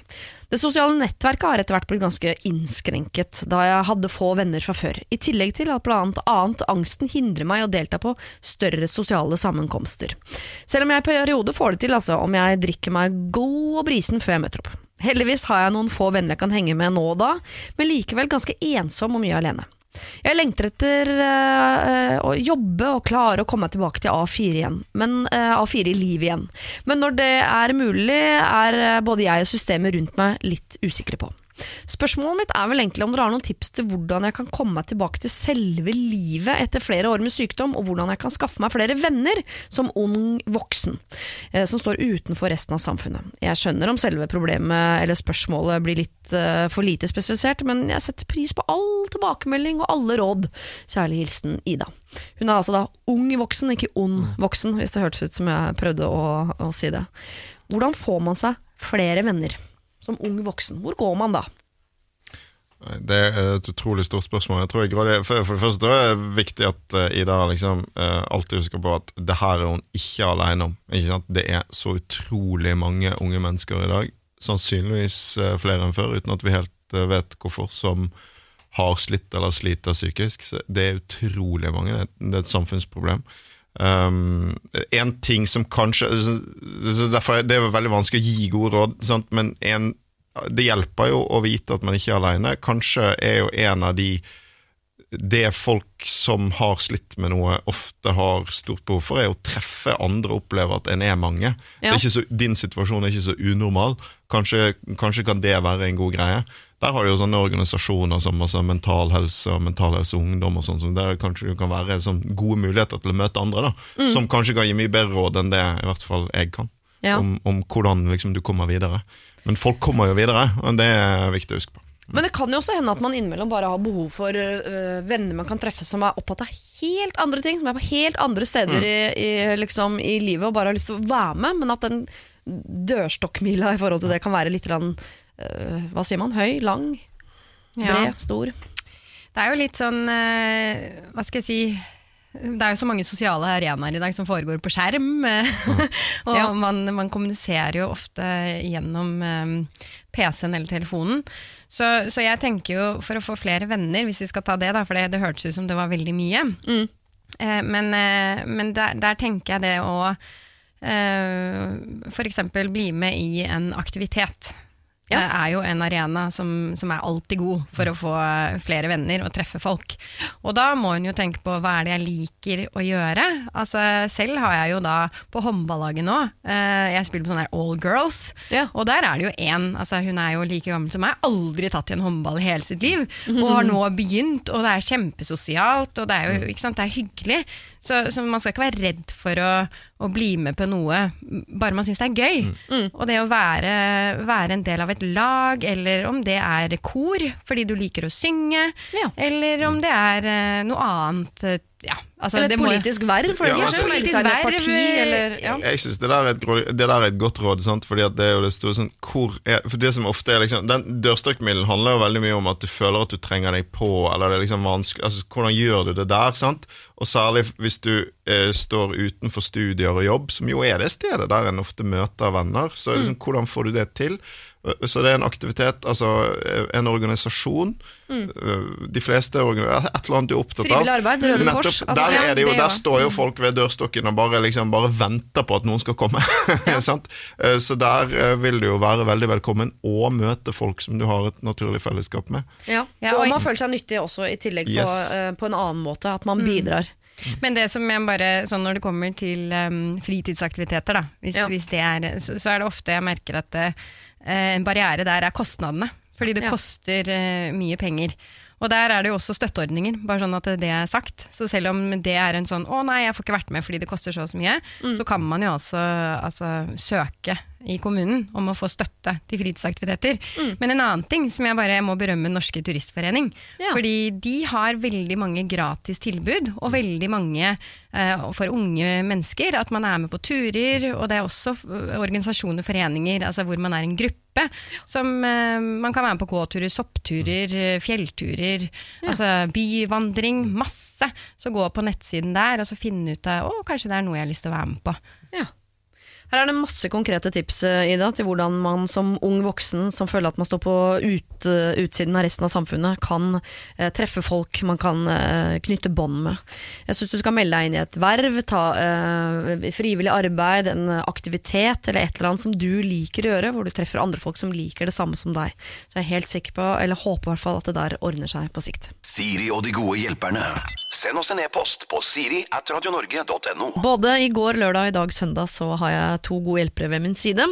Det sosiale nettverket har etter hvert blitt ganske innskrenket, da jeg hadde få venner fra før, i tillegg til at blant annet angsten hindrer meg å delta på større sosiale sammenkomster. Selv om jeg i perioder får det til, altså, om jeg drikker meg god og brisen før jeg møter opp. Heldigvis har jeg noen få venner jeg kan henge med nå og da, men likevel ganske ensom og mye alene. Jeg lengter etter eh, å jobbe og klare å komme meg tilbake til A4 igjen, men, eh, A4 i livet igjen. Men når det er mulig, er eh, både jeg og systemet rundt meg litt usikre på. Spørsmålet mitt er vel egentlig om dere har noen tips til hvordan jeg kan komme meg tilbake til selve livet etter flere år med sykdom, og hvordan jeg kan skaffe meg flere venner som ung voksen, eh, som står utenfor resten av samfunnet. Jeg skjønner om selve problemet eller spørsmålet blir litt eh, for lite spesifisert, men jeg setter pris på all tilbakemelding og alle råd. Kjærlig hilsen Ida. Hun er altså da ung voksen, ikke ond voksen, hvis det hørtes ut som jeg prøvde å, å si det. Hvordan får man seg flere venner som ung voksen? Hvor går man da? Det er et utrolig stort spørsmål. Jeg tror jeg for, det første er det viktig at eh, Ida liksom eh, alltid husker på at det her er hun ikke alene om. Ikke? Det er så utrolig mange unge mennesker i dag, sannsynligvis eh, flere enn før, uten at vi helt vet hvorfor, som har slitt eller sliter psykisk. Så det er utrolig mange. Det er et samfunnsproblem. Um, en ting som kanskje derfor er Det er veldig vanskelig å gi gode råd, sant? men en det hjelper jo å vite at man ikke er alene. Kanskje er jo en av de Det folk som har slitt med noe, ofte har stort behov for, er å treffe andre og oppleve at en er mange. Det Ja. er så, din situasjon er ikke så unormal. Kanskje, kanskje kan det være en god greie. Der har du jo sånne organisasjoner som altså, Mental Helse og Mental Helse Ungdom, og sånn, som der kanskje du kan være sånn, gode muligheter til å møte andre. da, Mm. Som kanskje kan gi mye bedre råd enn det i hvert fall jeg kan. Ja. Om, om hvordan liksom, du kommer videre. Men folk kommer jo videre, og det er viktig å huske på. Men det kan jo også hende at man innimellom bare har behov for øh, venner man kan treffe som er opptatt av helt andre ting, som er på helt andre steder i, i, liksom, i livet og bare har lyst til å være med, men at den dørstokkmila i forhold til det kan være litt rann, hva sier man, høy, lang, bred, Ja. stor. Det er jo litt sånn eh, Hva skal jeg si det er jo så mange sosiale arenaer i dag som foregår på skjerm. [LAUGHS] og Ja. man, man kommuniserer jo ofte gjennom um, PC-en eller telefonen. Så, så jeg tenker jo, for å få flere venner, hvis vi skal ta det, da, for det, det hørtes ut som det var veldig mye. Mm. Eh, men eh, men der, der tenker jeg det å eh, f.eks. bli med i en aktivitet. Ja. eh, er jo en arena som, som er alltid god for å få flere venner og treffe folk. Og da må hun jo tenke på hva er det jeg liker å gjøre. Altså, selv har jeg jo da på håndballaget nå, eh, jeg spiller på sånn her all girls, Ja. og der er det jo én, altså hun er jo like gammel som meg, aldri tatt i en håndball i hele sitt liv, og har nå begynt, og det er kjempesosialt, og det er jo ikke sant, det er hyggelig. Så, så man skal ikke være redd for å, å bli med på noe, bare man syns det er gøy. Og det å være, være en del av et lag, eller om det er kor fordi du liker å synge, Ja. eller om det er eh, noe annet. eh, Ja, altså, Eller det et politisk verv, for Ja, altså- parti, Politisk verv, eller, ja. Jeg synes det det der er et godt råd, sant? fordi at det er jo det store sånn, hvor er, For det som ofte er liksom Den Dørstokkmiddelen handler jo veldig mye om at du føler at du trenger deg på, eller det er liksom vanskelig altså, Hvordan gjør du det der? sant? Og særlig hvis du eh, står utenfor studier og jobb, som jo er det stedet der en ofte møter venner. Så liksom, hvordan får du det til? Eh, Så det er en aktivitet, altså eh, en organisasjon. Mm. De fleste Et eller annet du er opptatt av. Frivillig arbeid, Røde Kors, altså, der, ja, er det jo, det der står jo folk ved dørstokken og bare, liksom, bare venter på at noen skal komme. [LAUGHS] sant? Eh, Så der eh, vil du jo være veldig velkommen og møte folk som du har et naturlig fellesskap med. Ja. Ja, og man føler seg nyttig også, i tillegg på, Yes. eh, på en annen måte. At man bidrar. Men det som jeg bare, sånn når det kommer til um, fritidsaktiviteter, da, hvis, Ja. hvis det er, så, så er det ofte jeg merker at uh, en barriere der er kostnadene. Fordi det Ja. koster uh, mye penger. Og der er det jo også støtteordninger, bare sånn at det er sagt. Så selv om det er en sånn 'å nei, jeg får ikke vært med fordi det koster så og så mye', så kan man jo også altså, søke i kommunen om å få støtte til fritidsaktiviteter. Men en annen ting som jeg bare må berømme Norske Turistforening. Ja. Fordi de har veldig mange gratis tilbud, og veldig mange eh, for unge mennesker. At man er med på turer, og det er også eh, organisasjoner, foreninger, altså hvor man er en gruppe. Som eh, Man kan være med på gåturer, soppturer, fjellturer, fjellturer, altså byvandring. Masse. Så gå på nettsiden der og så finne ut av å, kanskje det er noe jeg har lyst til å være med på. Ja. Her er det masse konkrete tips eh, Ida, til hvordan man som ung voksen som føler at man står på ut, eh, utsiden av resten av samfunnet, kan eh, treffe folk man kan eh, knytte bånd med. Jeg syns du skal melde deg inn i et verv, ta eh, frivillig arbeid, en aktivitet eller et eller annet som du liker å gjøre, hvor du treffer andre folk som liker det samme som deg. Så jeg er helt sikker på, eller håper i hvert fall at det der ordner seg på sikt. Siri og de gode hjelperne. Send oss en e-post på siri at radionorge.no. Både i går lørdag og i dag søndag så har jeg to gode hjelpere ved min side.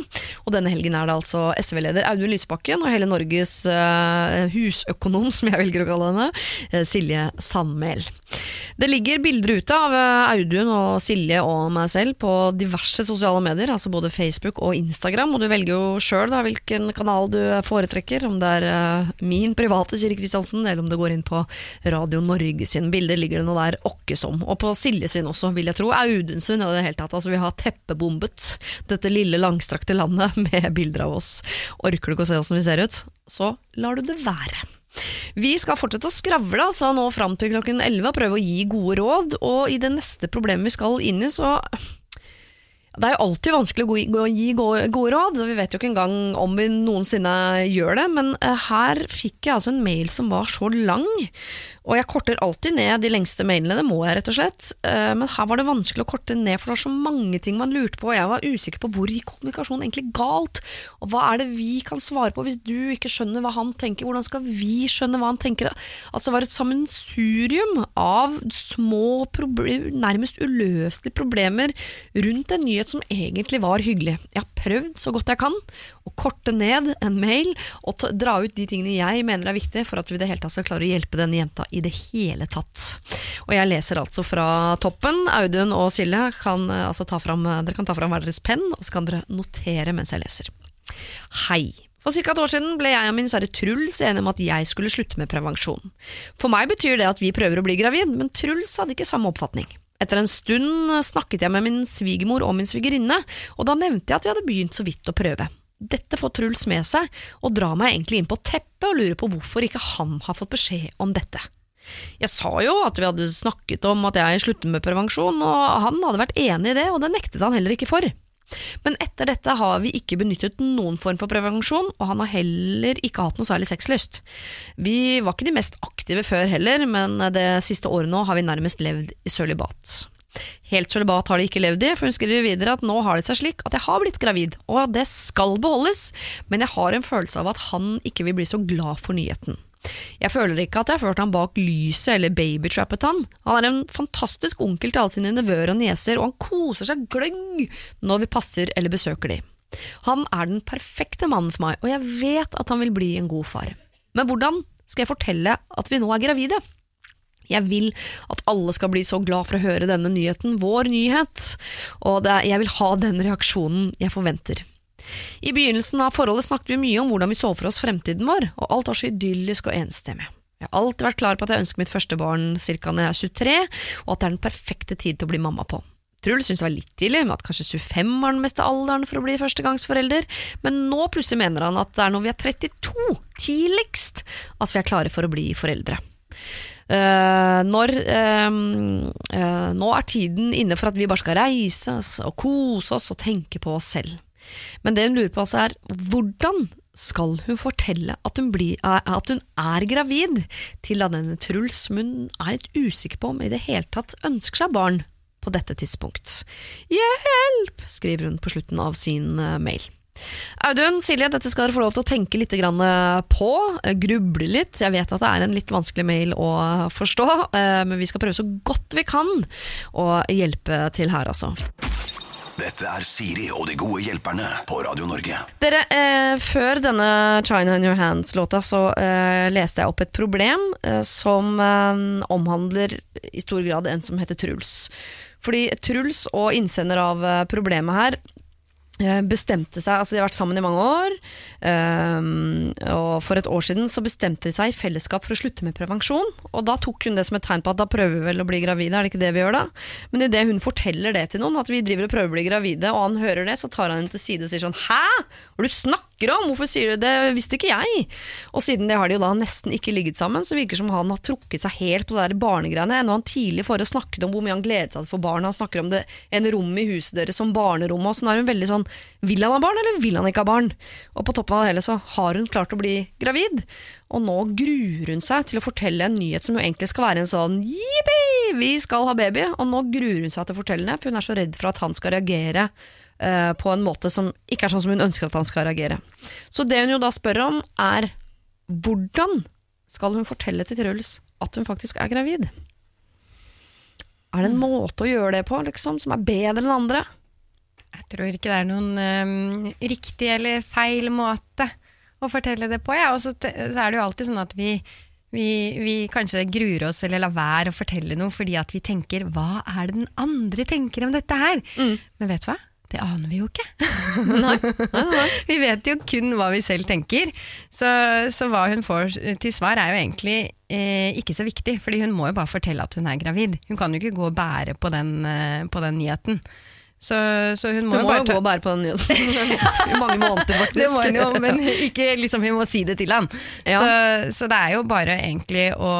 Og denne helgen er det altså SV-leder Audun Lysbakken og hele Norges eh, husøkonom, [LAUGHS] som jeg velger å kalle henne, eh, Silje Sandmæl. Det ligger bilder ute av eh, Audun og Silje og meg selv på diverse sosiale medier, altså både Facebook og Instagram, og du velger jo sjøl hvilken kanal du foretrekker, om det er min private Siri Kristiansen, eller om det går inn på Radio Norge sin bilder, ligger det noe der åkke som. Og på Silje sin også, vil jeg tro. Audun sin og det hele tatt. Altså, vi har teppebombet dette lille, langstrakte landet [LAUGHS] med bilder av oss. Orker du ikke å se åssen vi ser ut, så lar du det være. Vi skal fortsette å skravle altså, nå fram til klokken 11 og prøve å gi gode råd. Og i det neste problemet vi skal inn i, så det er jo alltid vanskelig å gi gode, råd, vi vet jo ikke engang om vi noensinne gjør det, men eh, her fikk jeg altså en mail som var så lang, og jeg korter alltid ned de lengste mailene, det må jeg rett og slett, Eh, men her var det vanskelig å korte ned, for det var så mange ting man lurte på, og jeg var usikker på hvor gikk kommunikasjonen egentlig galt, og hva er det vi kan svare på hvis du ikke skjønner hva han tenker, hvordan skal vi skjønne hva han tenker? Altså det var et sammensurium av små, nærmest uløselige problemer rundt en nyhet som egentlig var hyggelig. Jeg har prøvd så godt jeg kan å korte ned en mail og dra ut de tingene jeg mener er viktige for at vi i det hele tatt skal klare å hjelpe denne jenta i det hele tatt. Og jeg leser altså fra toppen. Audun og Silje kan eh, altså fram, dere kan ta fram hver deres penn, og så kan dere notere mens jeg leser. Hei. For ca. et år siden ble jeg og min kjære Truls enige om at jeg skulle slutte med prevensjon. For meg betyr det at vi prøver å bli gravid, men Truls hadde ikke samme oppfatning. Etter en stund snakket jeg med min svigermor og min svigerinne, og da nevnte jeg at vi hadde begynt så vidt å prøve. Dette får Truls med seg, og drar meg egentlig inn på teppet og lurer på hvorfor ikke han har fått beskjed om dette. Jeg sa jo at vi hadde snakket om at jeg slutter med prevensjon, og han hadde vært enig i det, og det nektet han heller ikke for. Men etter dette har vi ikke benyttet noen form for prevensjon, og han har heller ikke hatt noe særlig sexlyst. Vi var ikke de mest aktive før heller, men det siste året nå har vi nærmest levd i sølibat. Helt sølibat har de ikke levd i, for hun skriver videre at nå har det seg slik at jeg har blitt gravid, og det skal beholdes, men jeg har en følelse av at han ikke vil bli så glad for nyheten. Jeg føler ikke at jeg har ført ham bak lyset eller babytrappet han. Han er en fantastisk onkel til alle sine nevøer og nieser, og han koser seg gløgg når vi passer eller besøker de. Han er den perfekte mannen for meg, og jeg vet at han vil bli en god far. Men hvordan skal jeg fortelle at vi nå er gravide? Jeg vil at alle skal bli så glad for å høre denne nyheten, vår nyhet, og jeg vil ha den reaksjonen jeg forventer. I begynnelsen av forholdet snakket vi mye om hvordan vi så for oss fremtiden vår, og alt var så idyllisk og enstemmig. Jeg har alltid vært klar på at jeg ønsker mitt første barn ca. når jeg er 23, og at det er den perfekte tid til å bli mamma på. Truls syntes det var litt tidlig, med at kanskje 25 var den meste alderen for å bli førstegangsforelder, men nå plutselig mener han at det er når vi er 32, tidligst, at vi er klare for å bli foreldre. Uh, når uh, uh, Nå er tiden inne for at vi bare skal reise og kose oss og tenke på oss selv. Men det hun lurer på altså er hvordan skal hun fortelle at hun, blir, at hun er gravid, til at denne Truls som hun er litt usikker på om i det hele tatt ønsker seg barn på dette tidspunkt. Hjelp! skriver hun på slutten av sin eh, mail. Audun, Silje, dette skal dere få lov til å tenke litt eh, på, eh, gruble litt. Jeg vet at det er en litt vanskelig mail å forstå, men vi skal prøve så godt vi kan å hjelpe til her, altså. Dette er Siri og de gode hjelperne på Radio Norge. Dere, eh, Før denne China in your hands-låta så eh, leste jeg opp et problem eh, som eh, omhandler i stor grad en som heter Truls. Fordi Truls og innsender av eh, problemet her bestemte seg, altså De har vært sammen i mange år, um, og for et år siden så bestemte de seg i fellesskap for å slutte med prevensjon. Og Da tok hun det som et tegn på at da prøver vi vel å bli gravide, er det ikke det vi gjør da? Men idet hun forteller det til noen, at vi driver og prøver å bli gravide, og han hører det, så tar han henne til side og sier sånn Hæ? Har du du snakker om? Hvorfor sier du det? Visste ikke jeg. Og siden det har de jo da nesten ikke ligget sammen, så virker det som han har trukket seg helt på det der barnegreiene. Når han tidlig i forrige snakket om hvor mye han gledet seg til å få barn, han snakker om det en rom i huset deres som barnerom, og sånn er hun veldig sånn Vil han ha barn, eller vil han ikke ha barn? Og på toppen av det hele så har hun klart å bli gravid, og nå gruer hun seg til å fortelle en nyhet som jo egentlig skal være en sånn jippi, vi skal ha baby, og nå gruer hun seg til å fortelle det, for hun er så redd for at han skal reagere eh, på en måte som ikke er sånn som hun ønsker at han skal reagere. Så det hun jo da spør om, er hvordan skal hun fortelle til Truls at hun faktisk er gravid? Er det en måte å gjøre det på liksom, som er bedre enn andre? Jeg tror ikke det er noen um, riktig eller feil måte å fortelle det på. Ja. Og så, så er det jo alltid sånn at vi, vi, vi kanskje gruer oss eller lar være å fortelle noe fordi at vi tenker hva er det den andre tenker om dette her? Men vet du hva? Det aner vi jo ikke. [LAUGHS] [LAUGHS] vi vet jo kun hva vi selv tenker. Så, så hva hun får til svar er jo egentlig eh, ikke så viktig, fordi hun må jo bare fortelle at hun er gravid. Hun kan jo ikke gå og bære på den, eh, på den nyheten. Så, så hun må Hun jo må bare jo gå og bære på den nyheten [LAUGHS] i mange måneder, faktisk. det må hun jo, men ikke liksom hun må si det til han. Ja. Så, så det er jo bare egentlig å,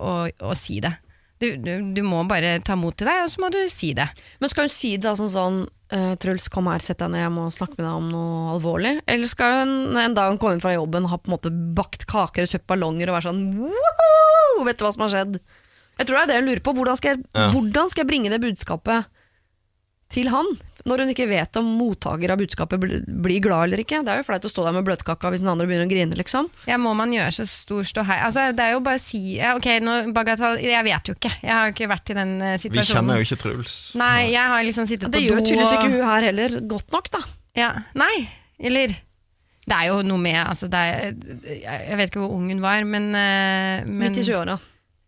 å, å si det. Du, du, du må bare ta mot til deg, og så må du si det. Men skal hun si det da sånn sånn eh, Truls, kom her, sett deg ned, jeg må snakke med deg om noe alvorlig? Eller skal hun en dag komme inn fra jobben ha på en måte bakt kaker og kjøpt ballonger og være sånn Woho! Vet du hva som har skjedd? Jeg tror det er det hun lurer på. Hvordan skal jeg, Ja. hvordan skal jeg bringe det budskapet til han? Når hun ikke vet om mottaker av budskapet blir glad eller ikke. Det er jo flaut å stå der med bløtkaka hvis den andre begynner å grine, liksom. Ja, må man gjøre så stor ståhei? Altså, det er jo bare å si ja, Ok, nå, bagatell, jeg vet jo ikke. Jeg har jo ikke vært i den situasjonen. Vi kjenner jo ikke Truls. Nei, jeg har liksom sittet Det på gjør do tydeligvis ikke hun her heller godt nok, da. Ja, nei, eller Det er jo noe med altså, det er, Jeg jeg vet ikke hvor ung hun var, men, eh, men Midt i 20-åra.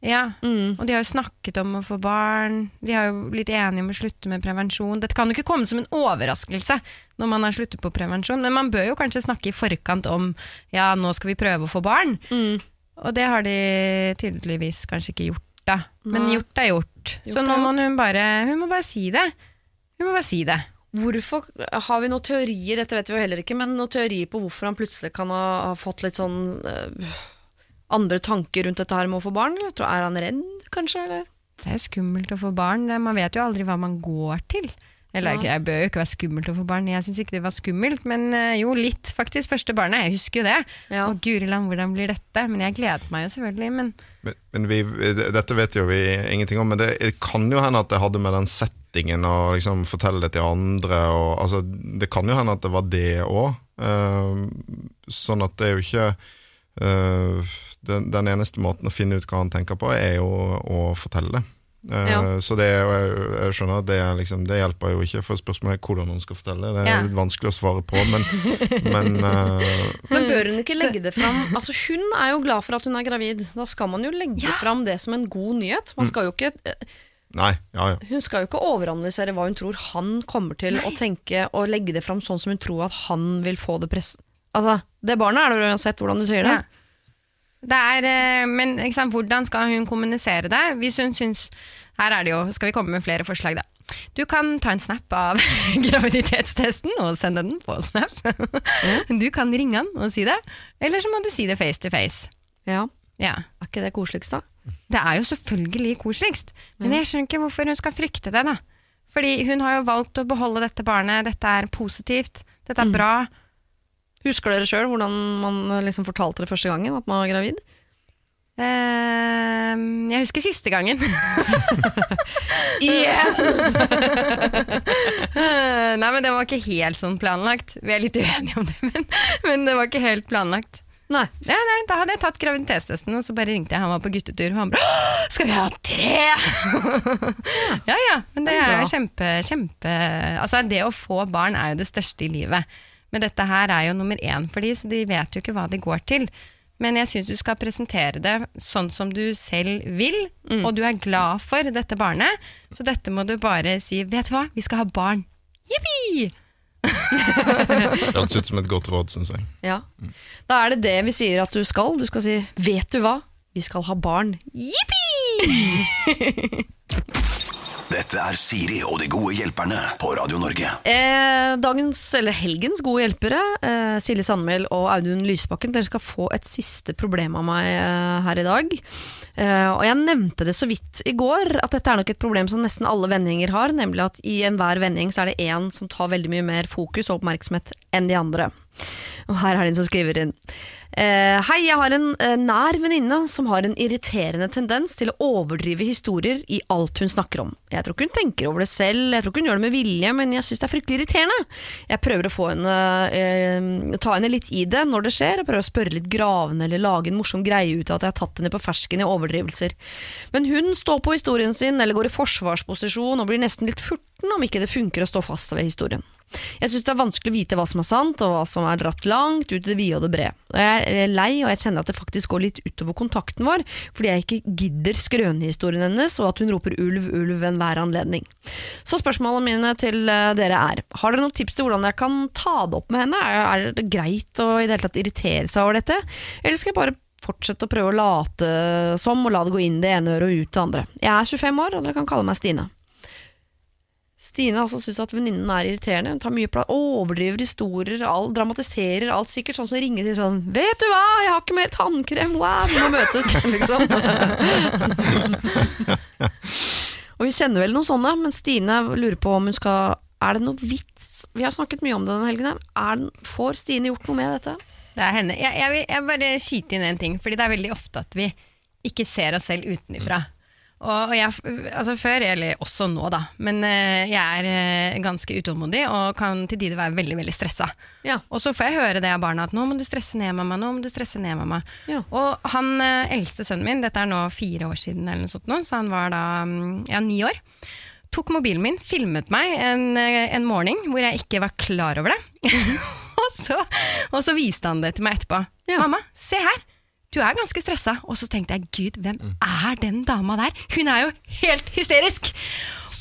Ja, Mm. og de har jo snakket om å få barn. De har jo blitt enige om å slutte med prevensjon. Dette kan jo ikke komme som en overraskelse når man har sluttet på prevensjon, men man bør jo kanskje snakke i forkant om ja, nå skal vi prøve å få barn. Mm. Og det har de tydeligvis kanskje ikke gjort, da. Men Nei. gjort er gjort. Gjort Så nå må hun bare Hun må bare si det. Hun må bare si det. Hvorfor Har vi noen teorier, dette vet vi jo heller ikke, men noen teorier på hvorfor han plutselig kan ha, ha fått litt sånn eh, andre tanker rundt dette her med å få barn? Eller? Er han redd, kanskje? Eller? Det er skummelt å få barn. Man vet jo aldri hva man går til. Eller ja. jeg bør jo ikke være skummelt å få barn. Jeg syns ikke det var skummelt, men eh, jo, litt faktisk. Første barnet, jeg husker jo det. Ja. Og guri land, hvordan blir dette? Men jeg gleder meg jo selvfølgelig. Men Men, men vi, dette vet jo vi ingenting om, men det, det kan jo hende at det hadde med den settingen å liksom fortelle det til andre. Og, altså, det kan jo hende at det var det òg. sånn at det er jo ikke eh, den, den eneste måten å finne ut hva han tenker på, er jo å fortelle det. Uh, Ja. Så det, jeg, jeg skjønner at det, er liksom, det hjelper jo ikke, for spørsmålet er hvordan hun skal fortelle. Det er Ja. litt vanskelig å svare på, men, [LAUGHS] men uh, Men bør hun ikke legge det fram? Altså, hun er jo glad for at hun er gravid. Da skal man jo legge fram det som en god nyhet. Man skal jo ikke, Nei, ja ja. hun skal jo ikke overanalysere hva hun tror han kommer til å tenke, og legge det fram sånn som hun tror at han vil få det press... Altså, det barnet er det uansett hvordan du sier det. Ja. Det er, eh, men sant, hvordan skal hun kommunisere det? Hvis hun syns Her er det jo, skal vi komme med flere forslag, da. Du kan ta en snap av [LAUGHS] graviditetstesten og sende den på Snap. Du kan ringe han og si det, eller så må du si det face to face. Ja. Ja. Er ikke det koseligst, da? Det er jo selvfølgelig koseligst, men jeg skjønner ikke hvorfor hun skal frykte det, da. Fordi hun har jo valgt å beholde dette barnet, dette er positivt, dette er bra. Husker dere sjøl hvordan man liksom fortalte det første gangen, at man var gravid? Eh, jeg husker siste gangen. [LAUGHS] Eh, [LAUGHS] Nei, men det var ikke helt sånn planlagt. Vi er litt uenige om det, men, men det var ikke helt planlagt. Nei. Ja, nei, da hadde jeg tatt graviditetstesten, og så bare ringte jeg. Han var på guttetur, og han bare 'Skal vi ha tre?' [LAUGHS] ja ja, men det Det er jo kjempe, kjempe Altså, det å få barn er jo det største i livet. Men dette her er jo nummer én for de, så de vet jo ikke hva de går til. Men jeg syns du skal presentere det sånn som du selv vil, og du er glad for dette barnet. Så dette må du bare si 'vet du hva, vi skal ha barn'. Jippi! [LAUGHS] [LAUGHS] Det hørtes ut som et godt råd, syns jeg. Ja. Da er det det vi sier at du skal. Du skal si 'vet du hva, vi skal ha barn'. Jippi! [LAUGHS] Dette er Siri og de gode hjelperne på Radio Norge. Eh, dagens, eller helgens gode hjelpere, eh, Silje Sandmæl og Audun Lysbakken, dere skal få et siste problem av meg eh, her i dag. Eh, og jeg nevnte det så vidt i går, at dette er nok et problem som nesten alle vendinger har, nemlig at i enhver vending så er det én som tar veldig mye mer fokus og oppmerksomhet enn de andre. Og her er det en som skriver inn. Eh, hei, jeg har en eh, nær venninne som har en irriterende tendens til å overdrive historier i alt hun snakker om. Jeg tror ikke hun tenker over det selv, jeg tror ikke hun gjør det med vilje, men jeg syns det er fryktelig irriterende. Jeg prøver å henne, eh, ta henne litt i det når det skjer, og prøver å spørre litt gravende eller lage en morsom greie ut av at jeg har tatt henne på fersken i overdrivelser. Men hun står på historien sin eller går i forsvarsposisjon og blir nesten litt furten om ikke det funker å stå fast ved historien. Jeg syns det er vanskelig å vite hva som er sant, og hva som er dratt langt ut i det vide og det brede. Jeg er lei, og jeg kjenner at det faktisk går litt utover kontakten vår, fordi jeg ikke gidder skrønehistorien hennes, og at hun roper ulv, ulv ved enhver anledning. Så spørsmålene mine til eh, dere er, har dere noen tips til hvordan jeg kan ta det opp med henne? Er, det greit å i det hele tatt irritere seg over dette, eller skal jeg bare fortsette å prøve å late som, og la det gå inn det ene øret og ut det andre? Jeg er 25 år, og dere kan kalle meg Stine. Stine altså syns at venninnen er irriterende. Hun tar mye plass, overdriver historier, all, dramatiserer alt. Sikkert sånn som ringer til sånn 'Vet du hva, jeg har ikke mer tannkrem, wow, vi må møtes', [LAUGHS] liksom. [LAUGHS] Og vi kjenner vel noen sånne, men Stine lurer på om hun skal Er det noe vits? Vi har snakket mye om det denne helgen. her. Er den, får Stine gjort noe med dette? Det er henne. Jeg, jeg vil jeg bare skyte inn en ting, fordi det er veldig ofte at vi ikke ser oss selv utenifra. Og, og jeg, altså før, eller også nå da, men eh, jeg er eh, ganske utålmodig og kan til tider være veldig, veldig stressa. Ja. Og så får jeg høre det av barna at nå må du stresse ned mamma, nå må du stresse ned mamma. Ja. Og han eh, eldste sønnen min, dette er nå fire år siden eller noe sånt nå, så han var da mm, ja, ni år, tok mobilen min, filmet meg en, en morgen hvor jeg ikke var klar over det. [LAUGHS] og, så, og så viste han det til meg etterpå. Mamma, se her! Du er ganske stressa. Og så tenkte jeg, gud, hvem er den dama der? Hun er jo helt hysterisk!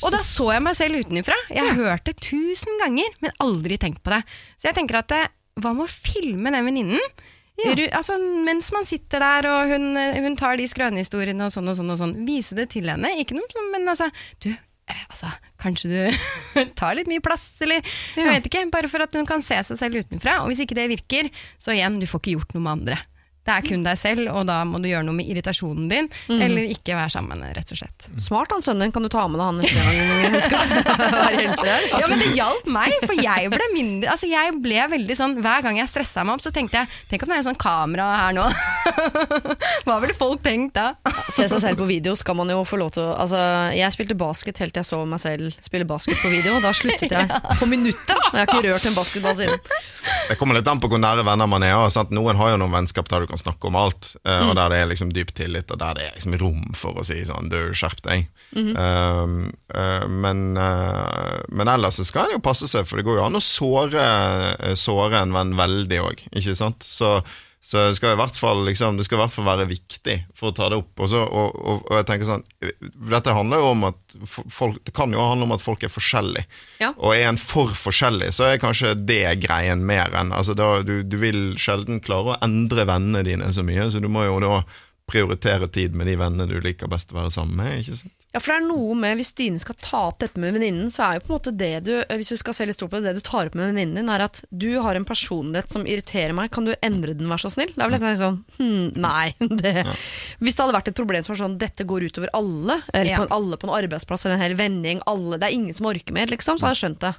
Og da så jeg meg selv utenfra. Jeg har hørt det tusen ganger, men aldri tenkt på det. Så jeg tenker at hva med å filme den venninnen? Ja. Altså, mens man sitter der og hun, hun tar de skrønehistoriene og sånn og sånn, og sånn. Vise det til henne. Ikke noe sånn, men altså Du, eh, altså, kanskje du [LAUGHS] tar litt mye plass, eller Jeg vet ikke. Bare for at hun kan se seg selv utenfra. Og hvis ikke det virker, så igjen, du får ikke gjort noe med andre. Det er kun deg selv, og da må du gjøre noe med irritasjonen din, eller ikke være sammen, rett og slett. Smart han sønnen din, kan du ta med deg han neste gang du skal? [LAUGHS] Ja, men det hjalp meg, for jeg ble mindre Altså, jeg ble veldig sånn Hver gang jeg stressa meg opp, så tenkte jeg Tenk om det er en sånn kamera her nå. [LAUGHS] Hva ville folk tenkt da? Se seg selv på video skal man jo få lov til å altså, Jeg spilte basket helt til jeg så meg selv spille basket på video. og Da sluttet jeg [LAUGHS] på minuttet. Jeg har ikke rørt en basketball siden. Det kommer litt an på hvor nære venner man er. Sant? Noen har jo noen vennskap der du kan snakke om alt, eh, og der det er liksom dyp tillit, og der det er liksom rom for å si sånn Du, skjerp deg. Um, uh, men, eh, men ellers så skal en jo passe seg, for det går jo an å såre, såre en venn veldig òg, ikke sant? Så, så det skal i hvert fall liksom, det skal i hvert fall være viktig for å ta det opp. Også, og, og, og jeg tenker sånn Dette handler jo om at folk, Det kan jo handle om at folk er forskjellige. Ja. Og er en for forskjellig, så er kanskje det greien mer enn altså da, du, du vil sjelden klare å endre vennene dine så mye, så du må jo da prioritere tid med de vennene du liker best å være sammen med. ikke sant? Ja, for det er noe med Hvis Stine skal ta opp dette med venninnen, så er jo på en måte det du Hvis du skal se litt stort på det, det du tar opp med venninnen din, er at du har en personlighet som irriterer meg. Kan du endre den, vær så snill? Da vil jeg tenke sånn hm, Nei. [LAUGHS] Det. Hvis det hadde vært et problem som var sånn dette går utover alle, eller Ja. på, alle på en arbeidsplass eller en hel vending, alle, det er ingen som orker mer, liksom, så hadde jeg skjønt det.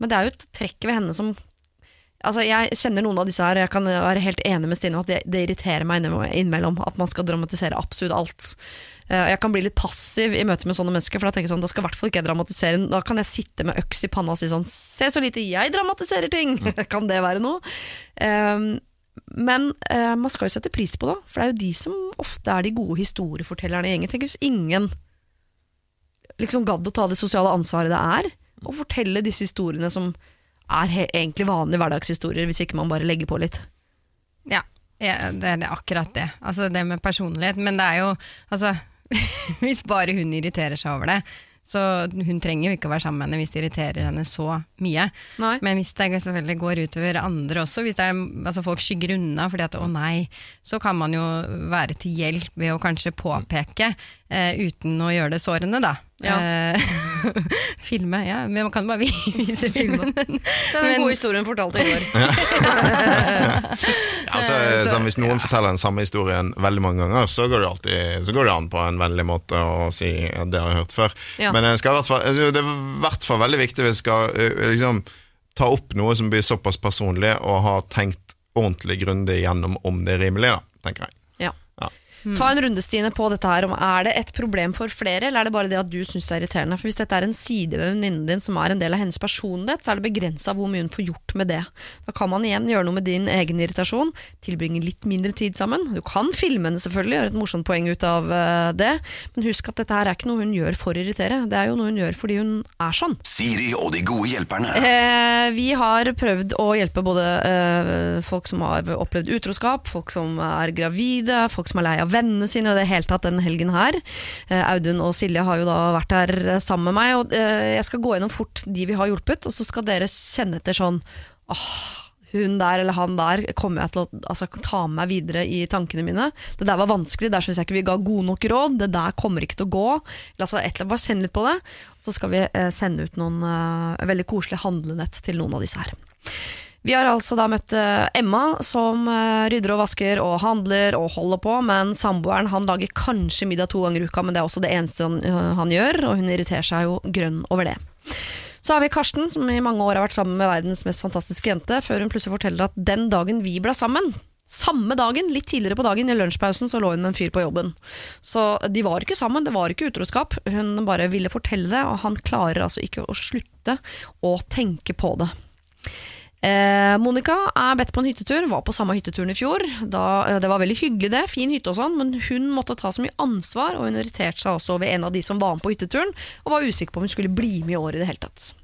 Men det er jo et trekk ved henne som Altså, Jeg kjenner noen av disse her, jeg kan være helt enig med Stine at det, det irriterer meg innimellom- at man skal dramatisere absolutt alt. Eh, Jeg kan bli litt passiv i møte med sånne mennesker, for da tenker jeg sånn, da skal i hvert fall ikke jeg dramatisere. Da kan jeg sitte med øks i panna og si sånn Se så lite jeg dramatiserer ting! [LAUGHS] kan det være noe? Um, men uh, man skal jo sette pris på det, for det er jo de som ofte er de gode historiefortellerne i gjengen. Tenk hvis ingen liksom gadd å ta det sosiale ansvaret det er, og fortelle disse historiene som er egentlig vanlige hverdagshistorier, hvis ikke man bare legger på litt. Ja, ja det er akkurat det. Altså det med personlighet. Men det er jo altså, [LAUGHS] Hvis bare hun irriterer seg over det, så hun trenger jo ikke å være sammen med henne hvis det irriterer henne så mye. Nei. Men hvis det selvfølgelig går utover andre også, hvis det er, altså folk skygger unna fordi at å nei, så kan man jo være til hjelp ved å kanskje påpeke, eh, uten å gjøre det sårende, da. Ja. Eh, [LAUGHS] filme, ja. Men man kan bare [LAUGHS] vise [LAUGHS] filmen. Se den Men- gode historien fortalt i går. Altså, sånn, hvis noen forteller den samme historien veldig mange ganger, så går det alltid Så går det an på en vennlig måte å si at det har jeg hørt før. Ja. Men skal i hvert fall, altså, det er i hvert fall veldig viktig hvis vi skal eh, liksom, ta opp noe som blir såpass personlig, og ha tenkt ordentlig grundig gjennom om det er rimelig, da, tenker jeg. Ja. Ta en runde, Stine, på dette her. om Er det et problem for flere, eller er det bare det at du syns det er irriterende? For Hvis dette er en side ved venninnen din som er en del av hennes personlighet, så er det begrensa hvor mye hun får gjort med det. Da kan man igjen gjøre noe med din egen irritasjon, tilbringe litt mindre tid sammen. Du kan filme henne, selvfølgelig, gjøre et morsomt poeng ut av eh, det, men husk at dette her er ikke noe hun gjør for å irritere, det er jo noe hun gjør fordi hun er sånn. Siri og de gode hjelperne. Eh, vi har prøvd å hjelpe både eh, folk som har opplevd utroskap, folk som er gravide, folk som er lei av vennene sine, og det hele tatt den helgen her. Eh, Audun og Silje har jo da vært her eh, sammen med meg, og eh, jeg skal gå gjennom fort de vi har hjulpet, og så skal dere kjenne etter sånn åh, hun der eller han der kommer jeg til å altså, ta med meg videre i tankene mine. Det der var vanskelig, der syns jeg ikke vi ga gode nok råd. Det der kommer ikke til å gå. Altså, et eller annet, bare send litt på det. Så skal vi sende ut noen uh, veldig koselige handlenett til noen av disse her. Vi har altså da møtt eh, Emma, som eh, rydder og vasker og handler og holder på, men samboeren han lager kanskje middag to ganger i uka, men det er også det eneste eh, han gjør, og hun irriterer seg jo grønn over det. Så har vi Karsten, som i mange år har vært sammen med verdens mest fantastiske jente, før hun plutselig forteller at den dagen vi ble sammen, samme dagen, litt tidligere på dagen, i lunsjpausen, så lå hun med en fyr på jobben. Så de var ikke sammen, det var ikke utroskap. Hun bare ville fortelle det, og han klarer altså ikke å slutte å tenke på det. Eh, Monica er bedt på en hyttetur, var på samme hytteturen i fjor. Da, eh, det var veldig hyggelig det, fin hytte og sånn, men hun måtte ta så mye ansvar, og hun irriterte seg også over en av de som var med på hytteturen, og var usikker på om hun skulle bli med i år i det hele tatt.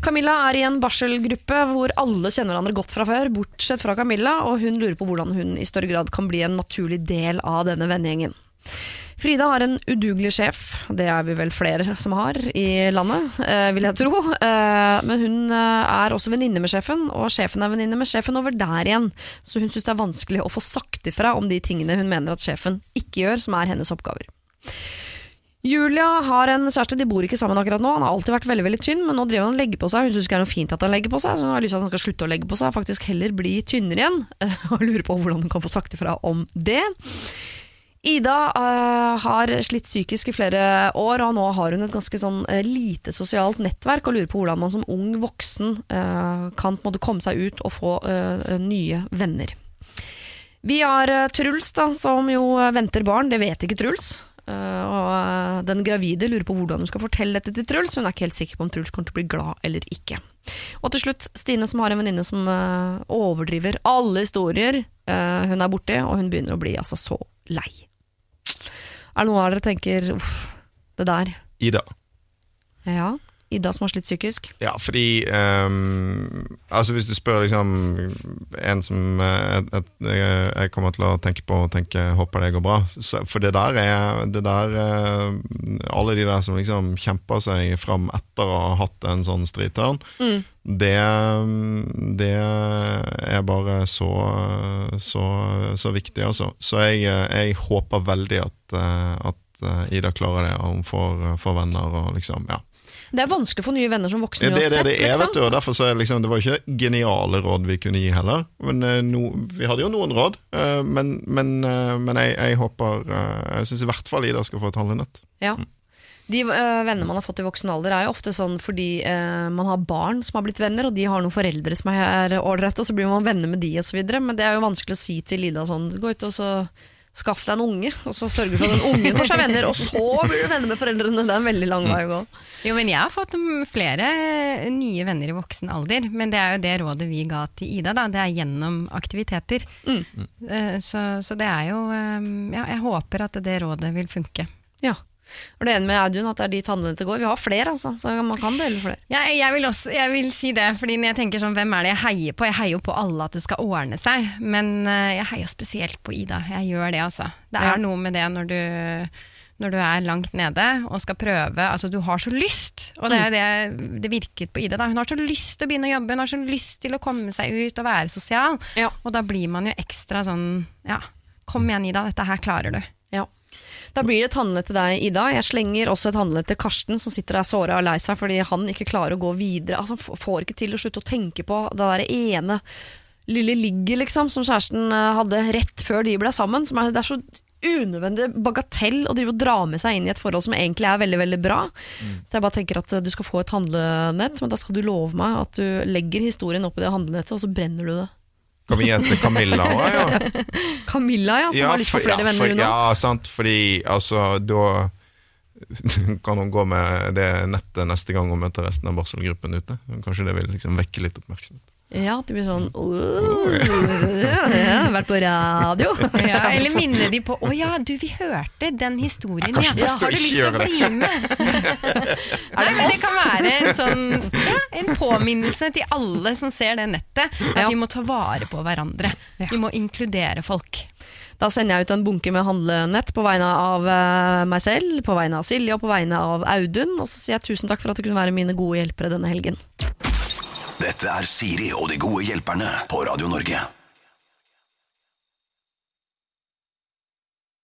Camilla er i en barselgruppe hvor alle kjenner hverandre godt fra før, bortsett fra Camilla, og hun lurer på hvordan hun i større grad kan bli en naturlig del av denne vennegjengen. Frida har en udugelig sjef, det er vi vel flere som har i landet, eh, vil jeg tro. Eh, men hun eh, er også venninne med sjefen, og sjefen er venninne med sjefen over der igjen. Så hun syns det er vanskelig å få sagt ifra om de tingene hun mener at sjefen ikke gjør, som er hennes oppgaver. Julia har en kjæreste, de bor ikke sammen akkurat nå. Han har alltid vært veldig veldig tynn, men nå driver han og legger på seg. Hun syns ikke det er noe fint at han legger på seg, så hun har lyst til at han skal slutte å legge på seg, faktisk heller bli tynnere igjen. [LAUGHS] Og lurer på hvordan hun kan få sagt ifra om det. Ida uh, har slitt psykisk i flere år, og nå har hun et ganske sånn uh, lite sosialt nettverk, og lurer på hvordan man som ung voksen uh, kan måte komme seg ut og få nye venner. Vi har Truls, da, som jo venter barn. Det vet ikke Truls. Og den gravide lurer på hvordan hun skal fortelle dette til Truls. Hun er ikke helt sikker på om Truls kommer til å bli glad eller ikke. Og til slutt Stine, som har en venninne som overdriver alle historier hun er borti, og hun begynner å bli altså så lei. Er det noe av dere tenker uff, det der? Ida. Ja. Ida som har slitt psykisk. Ja, fordi um, Altså Hvis du spør liksom en som eh, et, et, jeg- jeg kommer til å tenke på og tenke 'håper det går bra', så, for det der er det der eh, Alle de der som liksom kjemper seg fram etter å ha hatt en sånn stritørn, det, det er bare så, så, så viktig, altså. Så jeg, jeg håper veldig at, eh, at eh, Ida klarer det, og hun får, får venner og liksom Ja. Det er vanskelig å få nye venner som voksne uansett. det er det det er, liksom. vet du, og derfor så er det liksom, det var ikke geniale råd vi kunne gi heller. Men eh, no, Vi hadde jo noen råd, eh, men, men, eh, men jeg, jeg håper Jeg syns i hvert fall Ida skal få et handlenett. Ja. De øh, vennene man har fått i voksen alder, er jo ofte sånn fordi øh, man har barn som har blitt venner, og de har noen foreldre som er ålreite, og så blir man venner med de osv. Men det er jo vanskelig å si til Ida sånn Gå ut og så Skaff deg en unge, og så sørger du for at den ungen får seg venner, og så blir du venner med foreldrene. Det er en veldig lang vei å gå. Jo, men jeg har fått flere nye venner i voksen alder, men det er jo det rådet vi ga til Ida, da. Det er gjennom aktiviteter. Mm. Så, så det er jo eh, Ja, jeg håper at det rådet vil funke. Ja. Og det ene med Audun at det er dit handlene går. Vi har flere, altså, så man kan dele flere. Ja, jeg, vil også, jeg vil si det, fordi når jeg tenker sånn, hvem er det jeg heier på? Jeg heier jo på alle at det skal ordne seg, men eh, jeg heier spesielt på Ida. Jeg gjør det, altså. Det er Ja. noe med det når du, når du er langt nede og skal prøve, altså du har så lyst, og det er det det virket på Ida da. Hun har så lyst til å begynne å jobbe, hun har så lyst til å komme seg ut og være sosial, Ja. og da blir man jo ekstra sånn, ja, kom igjen Ida, dette her klarer du. Da blir det et handlet til deg, Ida. Jeg slenger også et handlet til Karsten, som sitter der såra og lei seg fordi han ikke klarer å gå videre. Altså, Han får ikke til å slutte å tenke på det der ene lille ligget liksom, som kjæresten eh, hadde rett før de ble sammen. Som er, det er så unødvendig bagatell å drive og dra med seg inn i et forhold som egentlig er veldig veldig bra. Så jeg bare tenker at eh, du skal få et handlenett, men da skal du love meg at du legger historien opp i det handlenettet, og så brenner du det. Kan vi hete Camilla òg, ja? [LAUGHS] Camilla, ja, som har lyst på flere ja, venner for, hun òg. Ja, sant, fordi altså da [LAUGHS] kan hun gå med det nettet neste gang hun møter resten av barselgruppen ute. Kanskje det vil liksom vekke litt oppmerksomhet. Ja, at det blir sånn «Åh, ja, jeg har Vært på radio. [LAUGHS] Ja, eller minne de på Å ja, du, vi hørte den historien. Ja, ja. Har du lyst til å det. bli med? [LAUGHS] Nei, men det kan være en sånn ja, En påminnelse til alle som ser det nettet, at vi må ta vare på hverandre. Vi må inkludere folk. Da sender jeg ut en bunke med handlenett på vegne av eh, meg selv, på vegne av Silje og på vegne av Audun. Og så sier jeg tusen takk for at du kunne være mine gode hjelpere denne helgen. Dette er Siri og de gode hjelperne på Radio Norge.